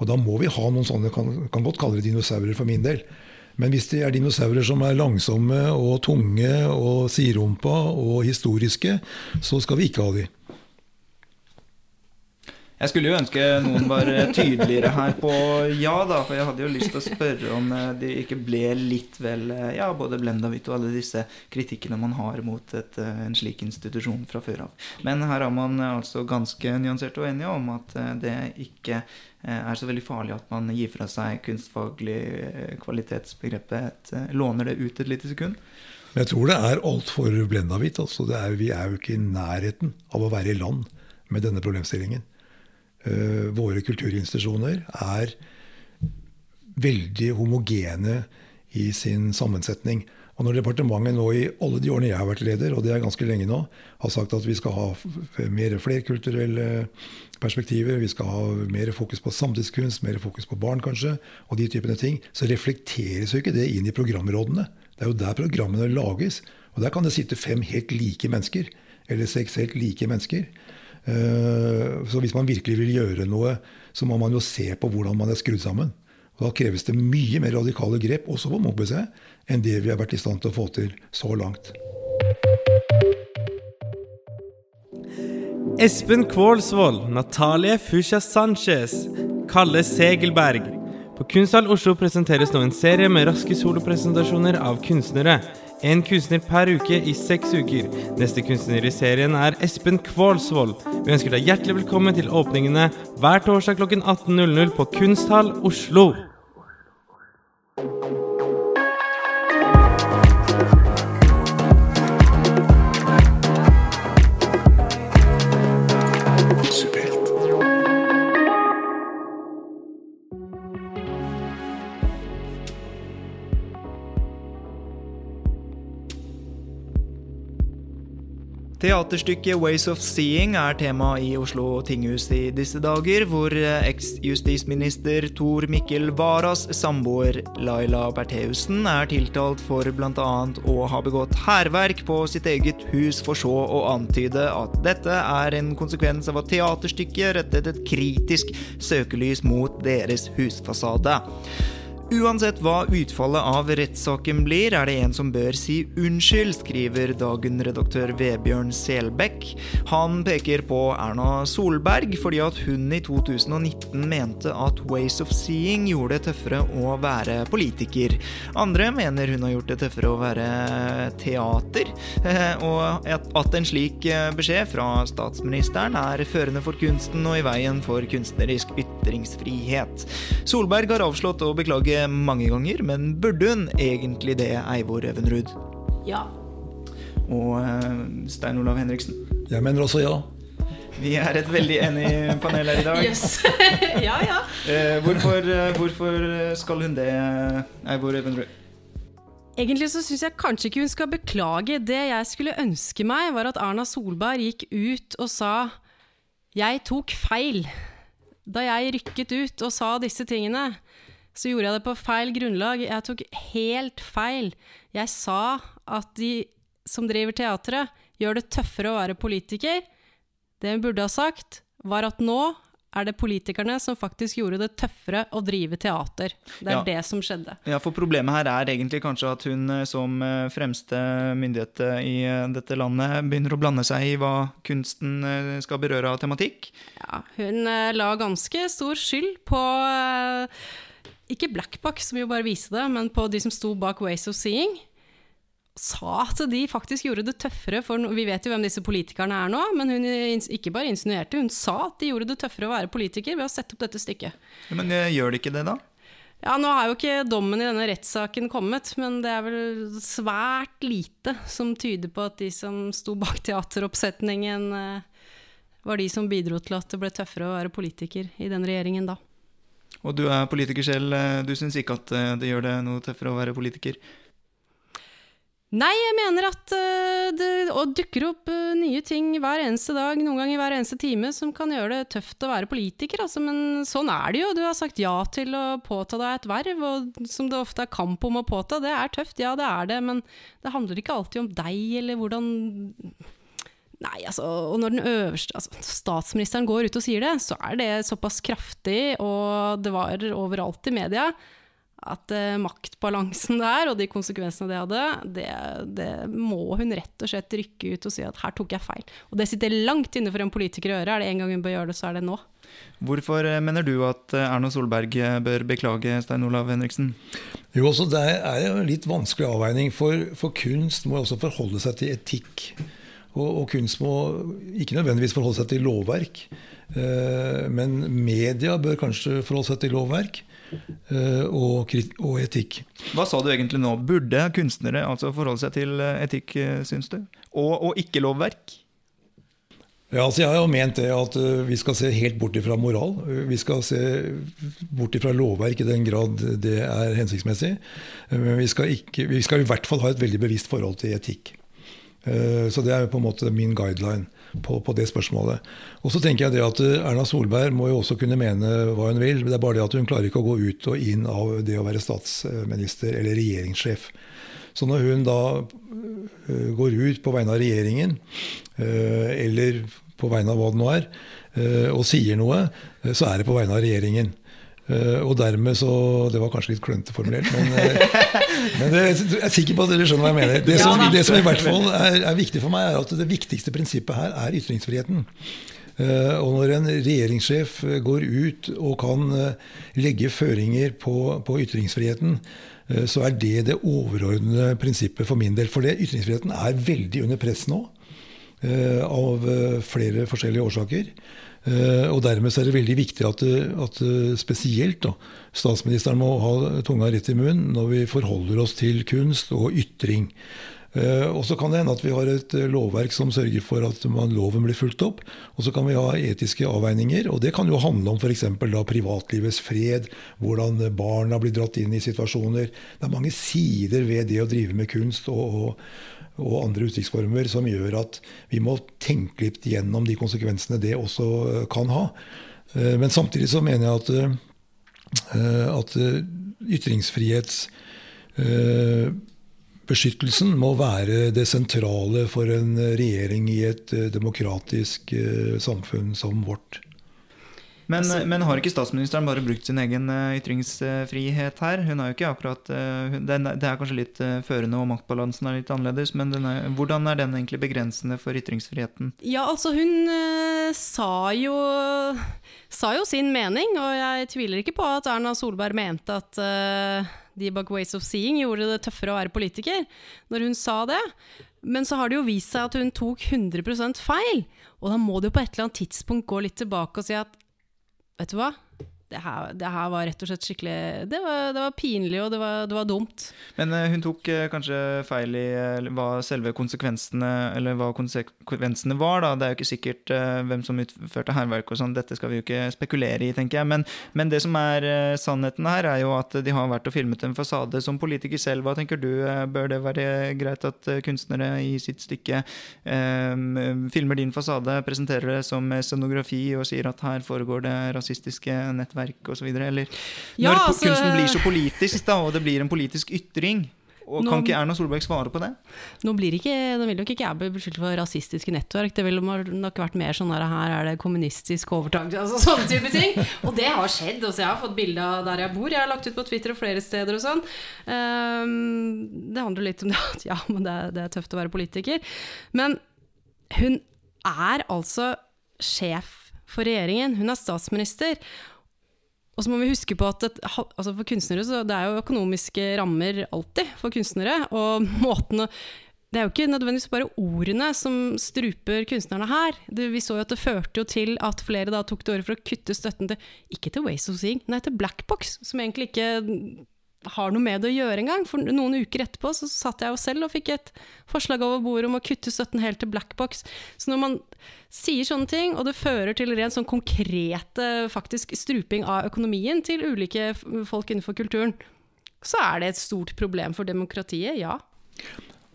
Og da må vi ha noen sånne, kan, kan godt kalle det dinosaurer for min del. Men hvis det er dinosaurer som er langsomme og tunge og siderumpa og historiske, så skal vi ikke ha de. Jeg skulle jo ønske noen var tydeligere her på ja, da. For jeg hadde jo lyst til å spørre om det ikke ble litt vel eh, Ja, både Blendavit og alle disse kritikkene man har mot et, eh, en slik institusjon fra før av. Men her er man altså ganske nyansert og enige om at det ikke er så veldig farlig at man gir fra seg kunstfaglig kvalitetsbegrepet. låner det ut et lite sekund. Jeg tror det er altfor blendahvitt. Altså vi er jo ikke i nærheten av å være i land med denne problemstillingen. Eh, våre kulturinstitusjoner er veldig homogene i sin sammensetning. Og når departementet nå i alle de årene jeg har vært leder, og det er ganske lenge nå, har sagt at vi skal ha mer flerkulturelle perspektiver, vi skal ha mer fokus på samtidskunst, mer fokus på barn kanskje, og de typene ting, så reflekteres jo ikke det inn i programrådene. Det er jo der programmene lages. Og der kan det sitte fem helt like mennesker, eller seks helt like mennesker. Eh, så hvis man virkelig vil gjøre noe, så må man jo se på hvordan man er skrudd sammen. Og Da kreves det mye mer radikale grep, også på Munch-museet, enn det vi har vært i stand til å få til så langt. Espen Kvålsvold, Natalie Fusha Sanchez, Kalle Segelberg. På Kunsthall Oslo presenteres nå en serie med raske solopresentasjoner av kunstnere. En kunstner per uke i seks uker. Neste kunstner i serien er Espen Kvålsvold. Vi ønsker deg hjertelig velkommen til åpningene hver torsdag klokken 18.00 på Kunsthall Oslo. Teaterstykket Ways of Seeing er tema i Oslo tinghus i disse dager, hvor eks-justisminister Tor Mikkel Varas samboer Laila Bertheussen er tiltalt for bl.a. å ha begått hærverk på sitt eget hus, for så å antyde at dette er en konsekvens av at teaterstykket rettet et kritisk søkelys mot deres husfasade. Uansett hva utfallet av rettssaken blir, er det en som bør si unnskyld, skriver Dagen-redaktør Vebjørn Selbekk. Han peker på Erna Solberg fordi at hun i 2019 mente at Ways of Seeing gjorde det tøffere å være politiker. Andre mener hun har gjort det tøffere å være teater, og at en slik eh, beskjed fra statsministeren er førende for kunsten og i veien for kunstnerisk ytringsfrihet. Solberg har avslått å beklage mange ganger, men burde hun egentlig det, Eivor Evenrud? Ja. og eh, Stein Olav Henriksen. Jeg mener også ja. Vi er et veldig enig panel her i dag. Yes. ja, ja. Eh, hvorfor, eh, hvorfor skal hun det, Eivor Evenrud? Egentlig så syns jeg kanskje ikke hun skal beklage. Det jeg skulle ønske meg, var at Erna Solberg gikk ut og sa 'jeg tok feil'. Da jeg rykket ut og sa disse tingene, så gjorde jeg det på feil grunnlag. Jeg tok helt feil. Jeg sa at de som driver teatret, gjør det tøffere å være politiker. Det hun burde ha sagt, var at nå er det politikerne som faktisk gjorde det tøffere å drive teater. Det er Ja. det som skjedde. Ja, for Problemet her er egentlig kanskje at hun eh, som eh, fremste myndighet eh, i dette landet begynner å blande seg i hva kunsten skal berøre av tematikk. Ja, hun la ganske stor skyld på ikke Blackbuck, som jo bare viste det, men på de som sto bak Ways of Seeing. Sa at de faktisk gjorde det tøffere for Vi vet jo hvem disse politikerne er nå, men hun ikke bare insinuerte, hun sa at de gjorde det tøffere å være politiker ved å sette opp dette stykket. Ja, Men eh, gjør det ikke det, da? Ja, nå er jo ikke dommen i denne rettssaken kommet, men det er vel svært lite som tyder på at de som sto bak teateroppsetningen, eh, var de som bidro til at det ble tøffere å være politiker i den regjeringen da. Og du er politiker selv, eh, du syns ikke at eh, det gjør det noe tøffere å være politiker? Nei, jeg mener at eh, det dukker opp nye ting hver eneste dag, noen ganger hver eneste time, som kan gjøre det tøft å være politiker. Altså, men sånn er det jo. Du har sagt ja til å påta deg et verv, og som det ofte er kamp om å påta. Det er tøft, ja det er det, men det handler ikke alltid om deg, eller hvordan Nei, altså, og når den øverste altså, statsministeren går ut og sier det, så er det såpass kraftig, og det var overalt i media, at uh, maktbalansen der, og de konsekvensene det hadde, det, det må hun rett og slett rykke ut og si at her tok jeg feil. Og det sitter langt inne for en politiker å gjøre. Er det en gang hun bør gjøre det, så er det nå. Hvorfor eh, mener du at eh, Erna Solberg bør beklage Stein Olav Henriksen? Jo, også Det er jo en litt vanskelig avveining, for, for kunst må også forholde seg til etikk. Og, og kunst må ikke nødvendigvis forholde seg til lovverk, eh, men media bør kanskje forholde seg til lovverk eh, og, og etikk. Hva sa du egentlig nå? Burde kunstnere altså forholde seg til eh, etikk, syns du? Og, og ikke lovverk? Ja, altså jeg har jo ment det at vi skal se helt bort ifra moral. Vi skal se bort ifra lovverk i den grad det er hensiktsmessig. Men vi skal, ikke, vi skal i hvert fall ha et veldig bevisst forhold til etikk. Eh, Så det er på en måte min guideline på, på det spørsmålet. Og så tenker jeg det at eh, Erna Solberg må jo også kunne mene hva hun vil. Det er bare det at hun klarer ikke å gå ut og inn av det å være statsminister eller regjeringssjef. Så når hun da eh, går ut på vegne av regjeringen, eller på vegne av hva det nå er, og sier noe, så er det på vegne av regjeringen. Eh, Og dermed så Det var kanskje litt klønete formulert, men, uh, men det, jeg er sikker på at dere skjønner hva jeg mener. Det som, det som i hvert fall er, er viktig for meg, er at det viktigste prinsippet her er ytringsfriheten. Uh, Og når en regjeringssjef går ut og kan legge føringer på, på ytringsfriheten, så er det det overordnede prinsippet for min del. For det, ytringsfriheten er veldig under press nå, av flere forskjellige årsaker. Eh, Og dermed så er det veldig viktig at, at eh, spesielt da, statsministeren må ha tunga rett i munnen når vi forholder oss til kunst og ytring. Eh, Og så kan det hende at vi har et lovverk som sørger for at loven blir fulgt opp. Og så kan vi ha etiske avveininger, og det kan jo handle om f.eks. privatlivets fred, hvordan barna blir dratt inn i situasjoner. Det er mange sider ved det å drive med kunst og, og, og andre uttrykksformer som gjør at vi må tenke litt gjennom de konsekvensene det også eh, kan ha. Eh, Men samtidig så mener jeg at, eh, at eh, ytringsfrihets eh, beskyttelsen må være det sentrale for en regjering i et demokratisk samfunn som vårt. Men, men har ikke statsministeren bare brukt sin egen eh, ytringsfrihet her? Hun er jo ikke akkurat eh, den, Det er kanskje litt eh, førende, og maktbalansen er litt annerledes, men den er, hvordan er den egentlig begrensende for ytringsfriheten? Ja, altså hun sa, jo, sa jo sin mening, og jeg tviler ikke på at Erna Solberg mente at uh, Debug Ways of Seeing gjorde det tøffere å være politiker, når hun sa det. Men så har det jo vist seg at hun tok 100 feil, og da må det jo på et eller annet tidspunkt gå litt tilbake og si at vet du hva, det her, det her var rett og slett skikkelig Det var, det var pinlig, og det var, det var dumt. Men eh, hun tok eh, kanskje feil i hva selve konsekvensene Eller hva konsekvensene var, da. Det er jo ikke sikkert eh, hvem som utførte hærverk og sånn, dette skal vi jo ikke spekulere i, tenker jeg. Men, men det som er sannheten her, er jo at de har vært og filmet en fasade. Som politiker selv, hva tenker du? Bør det være greit at kunstnere i sitt stykke eh, filmer din fasade, presenterer det som scenografi og sier at her foregår det rasistiske nettverk osv.? Eller Ja, når altså- kunsten blir så politisk, da, og det blir en politisk ytring. Og Nå- Kan ikke Erna Solberg svare på det? Nå, blir ikke, nå vil nok ikke jeg bli beskyldt for rasistiske nettverk. Det ville nok vært mer sånn der, her er det kommunistisk overtakelse, altså sånne type ting. Og det har skjedd. Altså, jeg har fått bilde av der jeg bor. Jeg har lagt ut på Twitter og flere steder og sånn. Um, det handler litt om det at ja, men det det er tøft å være politiker. Men hun er altså sjef for regjeringen. Hun er statsminister. Og så må vi huske på at altså for kunstnere så det er jo økonomiske rammer alltid for kunstnere. Og måten å Det er jo ikke nødvendigvis bare ordene som struper kunstnerne her. Det, vi så jo at det førte jo til at flere da tok til orde for å kutte støtten til Ikke til Ways of Seeing, nei til Blackbox, som egentlig ikke har noe med det å gjøre engang. For noen uker etterpå så satt jeg jo selv og fikk et forslag over bordet om å kutte støtten helt til Blackbox. Så når man sier sånne ting, og det fører til rent sånn konkrete faktisk struping av økonomien til ulike folk innenfor kulturen, så er det et stort problem for demokratiet, ja.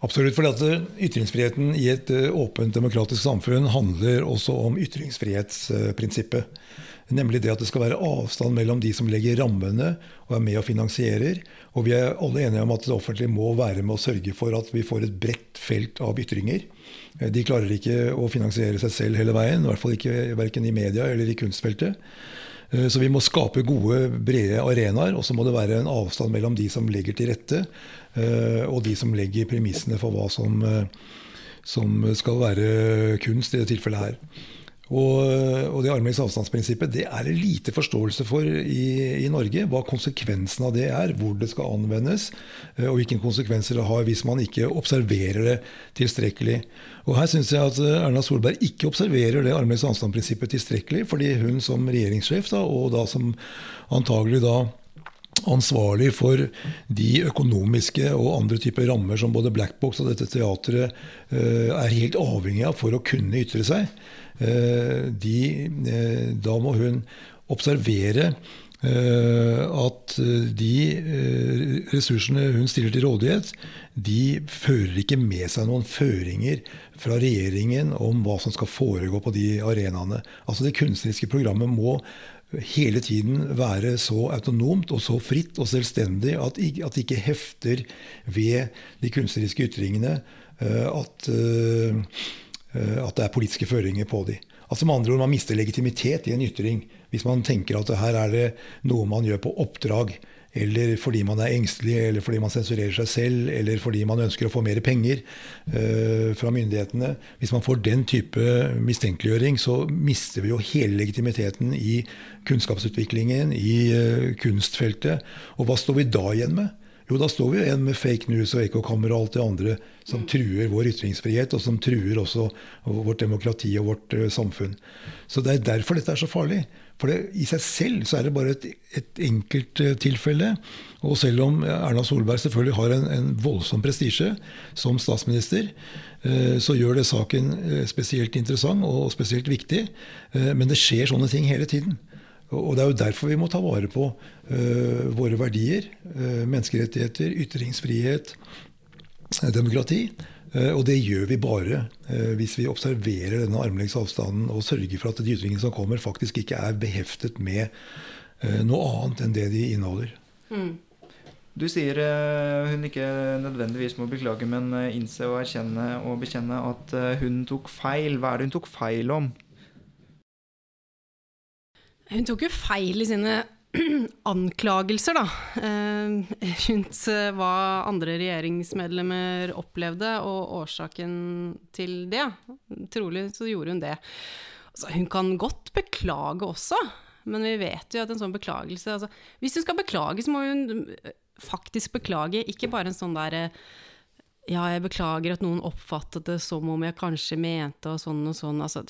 Absolutt, for at eh, ytringsfriheten i et eh, åpent demokratisk samfunn handler også om ytringsfrihetsprinsippet. Nemlig det at det skal være avstand mellom de som legger rammene og er med og finansierer. Og vi er alle enige om at det offentlige må være med å sørge for at vi får et bredt felt av ytringer. Eh, De klarer ikke å finansiere seg selv hele veien, i hvert fall ikke verken i media eller i kunstfeltet. Eh, Så vi må skape gode, brede arenaer, og så må det være en avstand mellom de som legger til rette, eh, og de som legger premissene for hva som, som skal være kunst i dette tilfellet her. Og, og det armlengdes avstandsprinsippet det er det lite forståelse for i, i Norge. Hva konsekvensen av det er, hvor det skal anvendes, eh, og hvilke konsekvenser det har hvis man ikke observerer det tilstrekkelig. Og Her syns jeg at eh, Erna Solberg ikke observerer det armlengdes avstandsprinsippet tilstrekkelig, fordi hun som regjeringssjef, da, og da som antagelig da ansvarlig for de økonomiske og andre typer rammer som både Blackbox og dette teatret eh, er helt avhengig av for å kunne ytre seg. Eh, de, eh, da må hun observere eh, at de ressursene hun stiller til rådighet, de fører ikke med seg noen føringer fra regjeringen om hva som skal foregå på de arenaene. Altså Det kunstneriske programmet må hele tiden være så autonomt og så fritt og selvstendig at det ikke hefter ved de kunstneriske ytringene at, at det er politiske føringer på de. Altså med andre ord, Man mister legitimitet i en ytring hvis man tenker at her er det noe man gjør på oppdrag, eller fordi man er engstelig, eller fordi man sensurerer seg selv, eller fordi man ønsker å få mer penger uh, fra myndighetene. Hvis man får den type mistenkeliggjøring, så mister vi jo hele legitimiteten i kunnskapsutviklingen, i uh, kunstfeltet. Og hva står vi da igjen med? Jo, da står vi jo igjen med fake news og ekkokammer og alt det andre som truer vår ytringsfrihet, og som truer også vårt demokrati og vårt eh, samfunn. Så det er derfor dette er så farlig. For det, i seg selv så er det bare et, et enkelttilfelle. Og selv om Erna Solberg selvfølgelig har en, en voldsom prestisje som statsminister, eh, så gjør det saken eh, spesielt interessant og spesielt viktig. Eh, Men det skjer sånne ting hele tiden. Og det er jo derfor vi må ta vare på eh, våre verdier. eh, menneskerettigheter, ytringsfrihet, eh, demokrati. Eh, og det gjør vi bare eh, hvis vi observerer denne armlengdes avstanden og sørger for at de ytringene som kommer, faktisk ikke er beheftet med eh, noe annet enn det de inneholder. Du sier eh, hun ikke nødvendigvis må beklage, men eh, innse og erkjenne og bekjenne at eh, hun tok feil. Hva er det hun tok feil om? Hun tok jo feil i sine anklagelser, da. Eh, rundt eh, hva andre regjeringsmedlemmer opplevde, og årsaken til det. Trolig så gjorde hun det. Altså, hun kan godt beklage også, men vi vet jo at en sånn beklagelse altså, Hvis hun skal beklage, så må hun eh, faktisk beklage, ikke bare en sånn der ja, jeg beklager at noen oppfattet det som om jeg kanskje mente og sånn og sånn. Altså,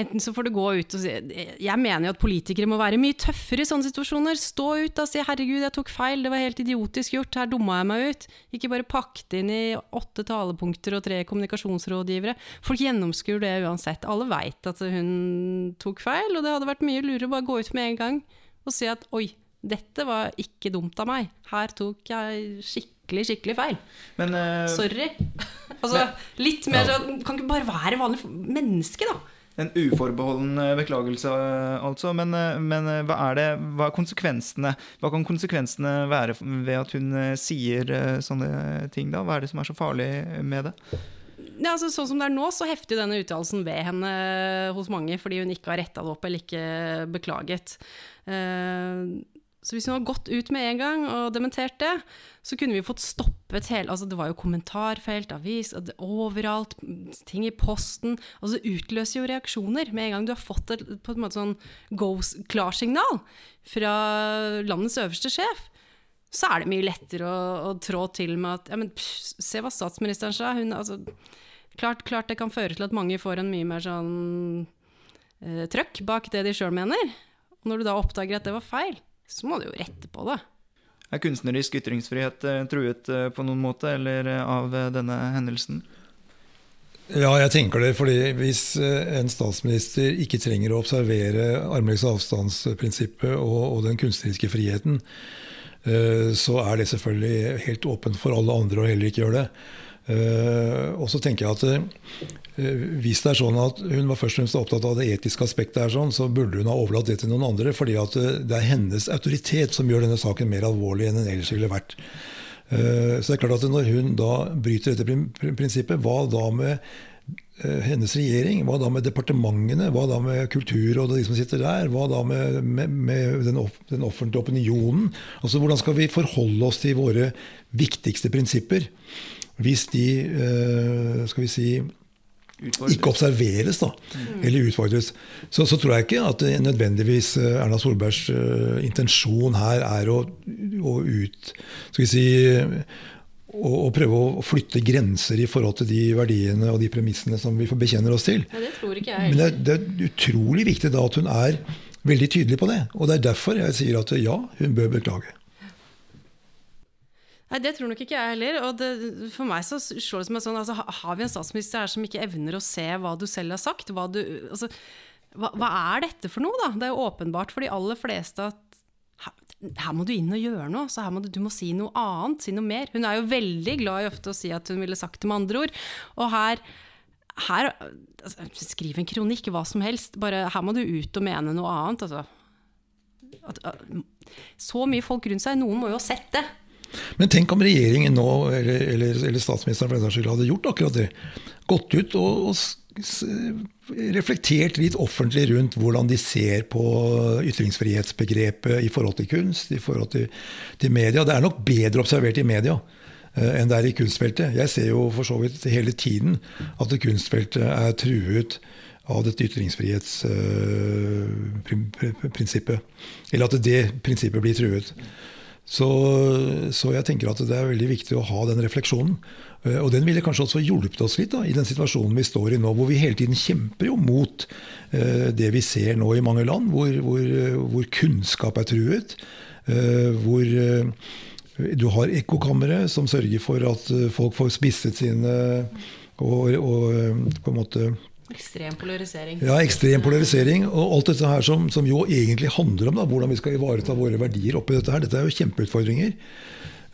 enten så får du gå ut og si Jeg mener jo at politikere må være mye tøffere i sånne situasjoner. Stå ut og si 'herregud, jeg tok feil, det var helt idiotisk gjort, her dumma jeg meg ut'. Ikke bare pakket inn i åtte talepunkter og tre kommunikasjonsrådgivere. Folk gjennomskuer det uansett. Alle veit at hun tok feil, og det hadde vært mye lurere å bare gå ut med en gang og si at 'oi, dette var ikke dumt av meg. Her tok jeg skikkelig, skikkelig skikkelig feil. Men, uh, Sorry. altså, litt mer sånn Kan ikke bare være vanlig menneske, da? En uforbeholden eh, beklagelse, eh, altså. Men, men hva er det hva, er hva kan konsekvensene være ved at hun sier sånne ting, da? Hva er det som er så farlig med det? Ja, altså, sånn som det er nå, så hefter denne uttalelsen ved henne hos mange fordi hun ikke har retta det opp eller ikke beklaget. Eh, så hvis hun hadde gått ut med en gang og dementert det, så kunne vi fått stoppet hele altså Det var jo kommentarfelt, avis, overalt, ting i posten. Altså det utløser jo reaksjoner med en gang du har fått et på en måte sånn go-klarsignal fra landets øverste sjef. Så er det mye lettere å, å trå til med at ja, men, pff, Se hva statsministeren sa. Hun, altså, klart, klart det kan føre til at mange får en mye mer sånn eh, trøkk bak det de sjøl mener. Og når du da oppdager at det var feil, så må du jo rette på det. Er kunstnerisk ytringsfrihet eh, truet eh, på noen måte eller eh, av denne hendelsen? Ja, jeg tenker det. fordi Hvis en statsminister ikke trenger å observere armlengdes avstandsprinsippet og, og den kunstneriske friheten, så er det selvfølgelig helt åpent for alle andre å heller ikke gjøre det. Eh, og så tenker jeg at eh, Hvis det er sånn at hun var først og fremst opptatt av det etiske aspektet, her sånn, så burde hun ha overlatt det til noen andre. fordi eh, det er hennes autoritet som gjør denne saken mer alvorlig enn den ellers ville vært. Så det er klart at Når hun da bryter dette prin- prin- prinsippet, hva da med hennes regjering? Hva da med departementene? Hva da med Kulturrådet og de som sitter der? Hva da med, med, med den, off, den offentlige opinionen? Altså Hvordan skal vi forholde oss til våre viktigste prinsipper hvis de eh, skal vi si, ikke observeres da, eller utfordres. Så, så tror jeg ikke at nødvendigvis eh, Erna Solbergs uh, intensjon her er å, å ut skal vi si, å, å prøve å flytte grenser i forhold til de verdiene og de premissene som vi bekjenner oss til. Ja, det tror ikke jeg Men det, det er utrolig viktig da at hun er veldig tydelig på det. Og det er derfor jeg sier at ja, hun bør beklage. Nei, Det tror nok ikke jeg heller. Og det, for meg så slår det som en sånn altså, Har vi en statsminister her som ikke evner å se hva du selv har sagt? Hva, du, altså, hva, hva er dette for noe, da? Det er jo åpenbart for de aller fleste at her, her må du inn og gjøre noe. Så her må du, du må si noe annet, si noe mer. Hun er jo veldig glad i ofte å si at hun ville sagt det med andre ord. Og her, her altså, Skriv en kronikk, hva som helst. Bare her må du ut og mene noe annet. Altså. At, at, så mye folk rundt seg. Noen må jo ha sett det. Men tenk om regjeringen nå, eller, eller, eller statsministeren for den saks skyld, hadde gjort akkurat det. Gått ut og, og reflektert litt offentlig rundt hvordan de ser på ytringsfrihetsbegrepet i forhold til kunst, i forhold til, til media. Det er nok bedre observert i media eh, enn det er i kunstfeltet. Jeg ser jo for så vidt hele tiden at kunstfeltet er truet av dette ytringsfrihetsprinsippet. Eller at det prinsippet blir truet. Så, så jeg tenker at det er veldig viktig å ha den refleksjonen. Eh, Og den ville kanskje også hjulpet oss litt da, i den situasjonen vi står i nå, hvor vi hele tiden kjemper jo mot eh, det vi ser nå i mange land, hvor, hvor, eh, hvor kunnskap er truet. hvor du har ekkokamre som sørger for at folk får spisset sine og, og på en måte Ekstrem polarisering. ja, ekstrem polarisering. Og alt dette her som, som jo egentlig handler om da, hvordan vi skal ivareta våre verdier oppi dette her. Dette er jo kjempeutfordringer.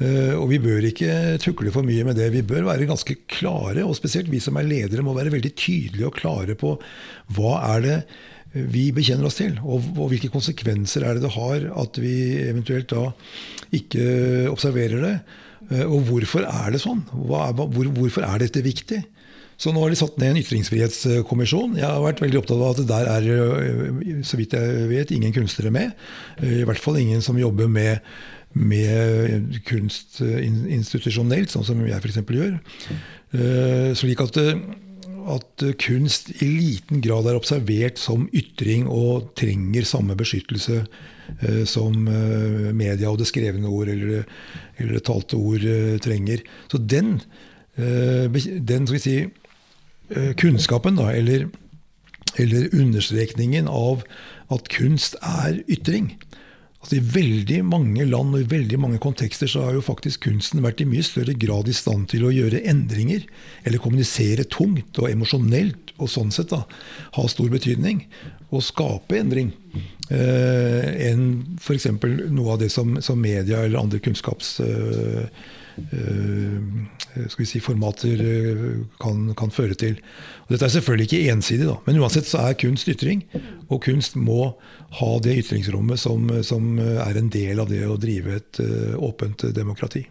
Eh, og vi bør ikke tukle for mye med det. Vi bør være ganske klare, og spesielt vi som er ledere må være veldig tydelige og klare på hva er det vi bekjenner oss til, og, og hvilke konsekvenser er det det har at vi eventuelt da ikke observerer det. Eh, Og hvorfor er det sånn? Er, hvor, hvorfor er dette viktig? Så nå har de satt ned en ytringsfrihetskommisjon. Jeg har vært veldig opptatt av at der er, øh, så vidt jeg vet, ingen kunstnere med. Eh, I hvert fall ingen som jobber med, med kunst øh, institusjonelt, sånn som jeg f.eks. gjør. Eh, Slik at, at kunst i liten grad er observert som ytring og trenger samme beskyttelse eh, som eh, media og det skrevne ord eller, eller det talte ord eh, trenger. Så den eh, den si, eh, kunnskapen, da, eller, eller understrekningen av at kunst er ytring. Altså I veldig mange land og i veldig mange kontekster så har jo faktisk kunsten vært i mye større grad i stand til å gjøre endringer, eller kommunisere tungt og emosjonelt, og sånn sett da ha stor betydning, og skape endring, eh, enn f.eks. noe av det som, som, media eller andre kunnskaps... Eh, eh, skal vi si, formater eh, kan, kan, føre til. Og dette er selvfølgelig ikke ensidig, da, men uansett så er kunst ytring. Og kunst må ha det ytringsrommet som, som er en del av det å drive et uh, åpent demokrati.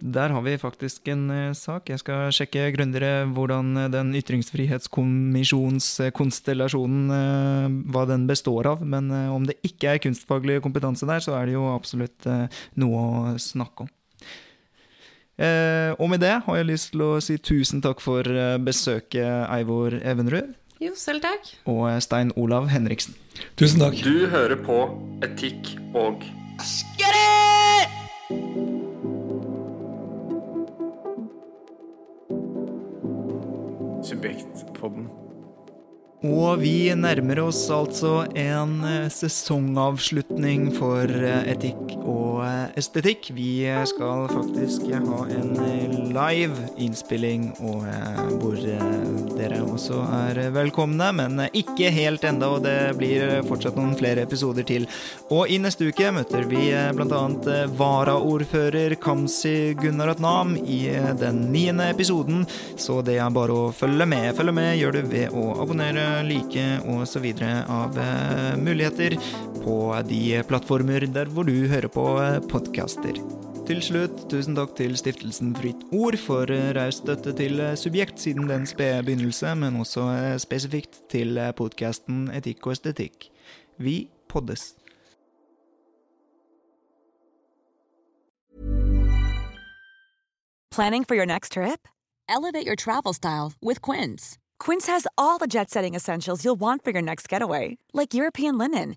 Der har vi faktisk en uh, sak. Jeg skal sjekke grundigere hvordan den ytringsfrihetskommisjonskonstellasjonen uh, hva den består av. Men om det ikke er kunstfaglig kompetanse der, så er det jo absolutt noe å snakke om. og med det har jeg lyst til å si tusen takk for besøket, Eivor Evenrud. Jo, selv takk. Og Stein Olav Henriksen. Tusen takk. Du hører på Etikk og Subjektpodden. Og vi nærmer oss altså en eh, sesongavslutning for eh, etikk og eh, estetikk. Vi skal faktisk ha en live innspilling og hvor dere også er velkomne, men ikke helt enda, og det blir fortsatt noen flere episoder til. Og i neste uke møter vi bl.a. varaordfører Kamzy Gunaratnam i den niende episoden, så det er bare å følge med. Følge med gjør du ved å abonnere like osv. av eh, muligheter på de plattformer der hvor du hører på eh, podkaster. Til slutt, tusen takk til stiftelsen Fritt Ord for eh, raus støtte til Subjekt siden den spede begynnelse, men også spesifikt til podkasten Etikk og estetikk. Vi poddes. Planning for your next trip? Elevate your travel style with Quince. Quince has all the jet setting essentials you'll want for your next getaway, like European linen,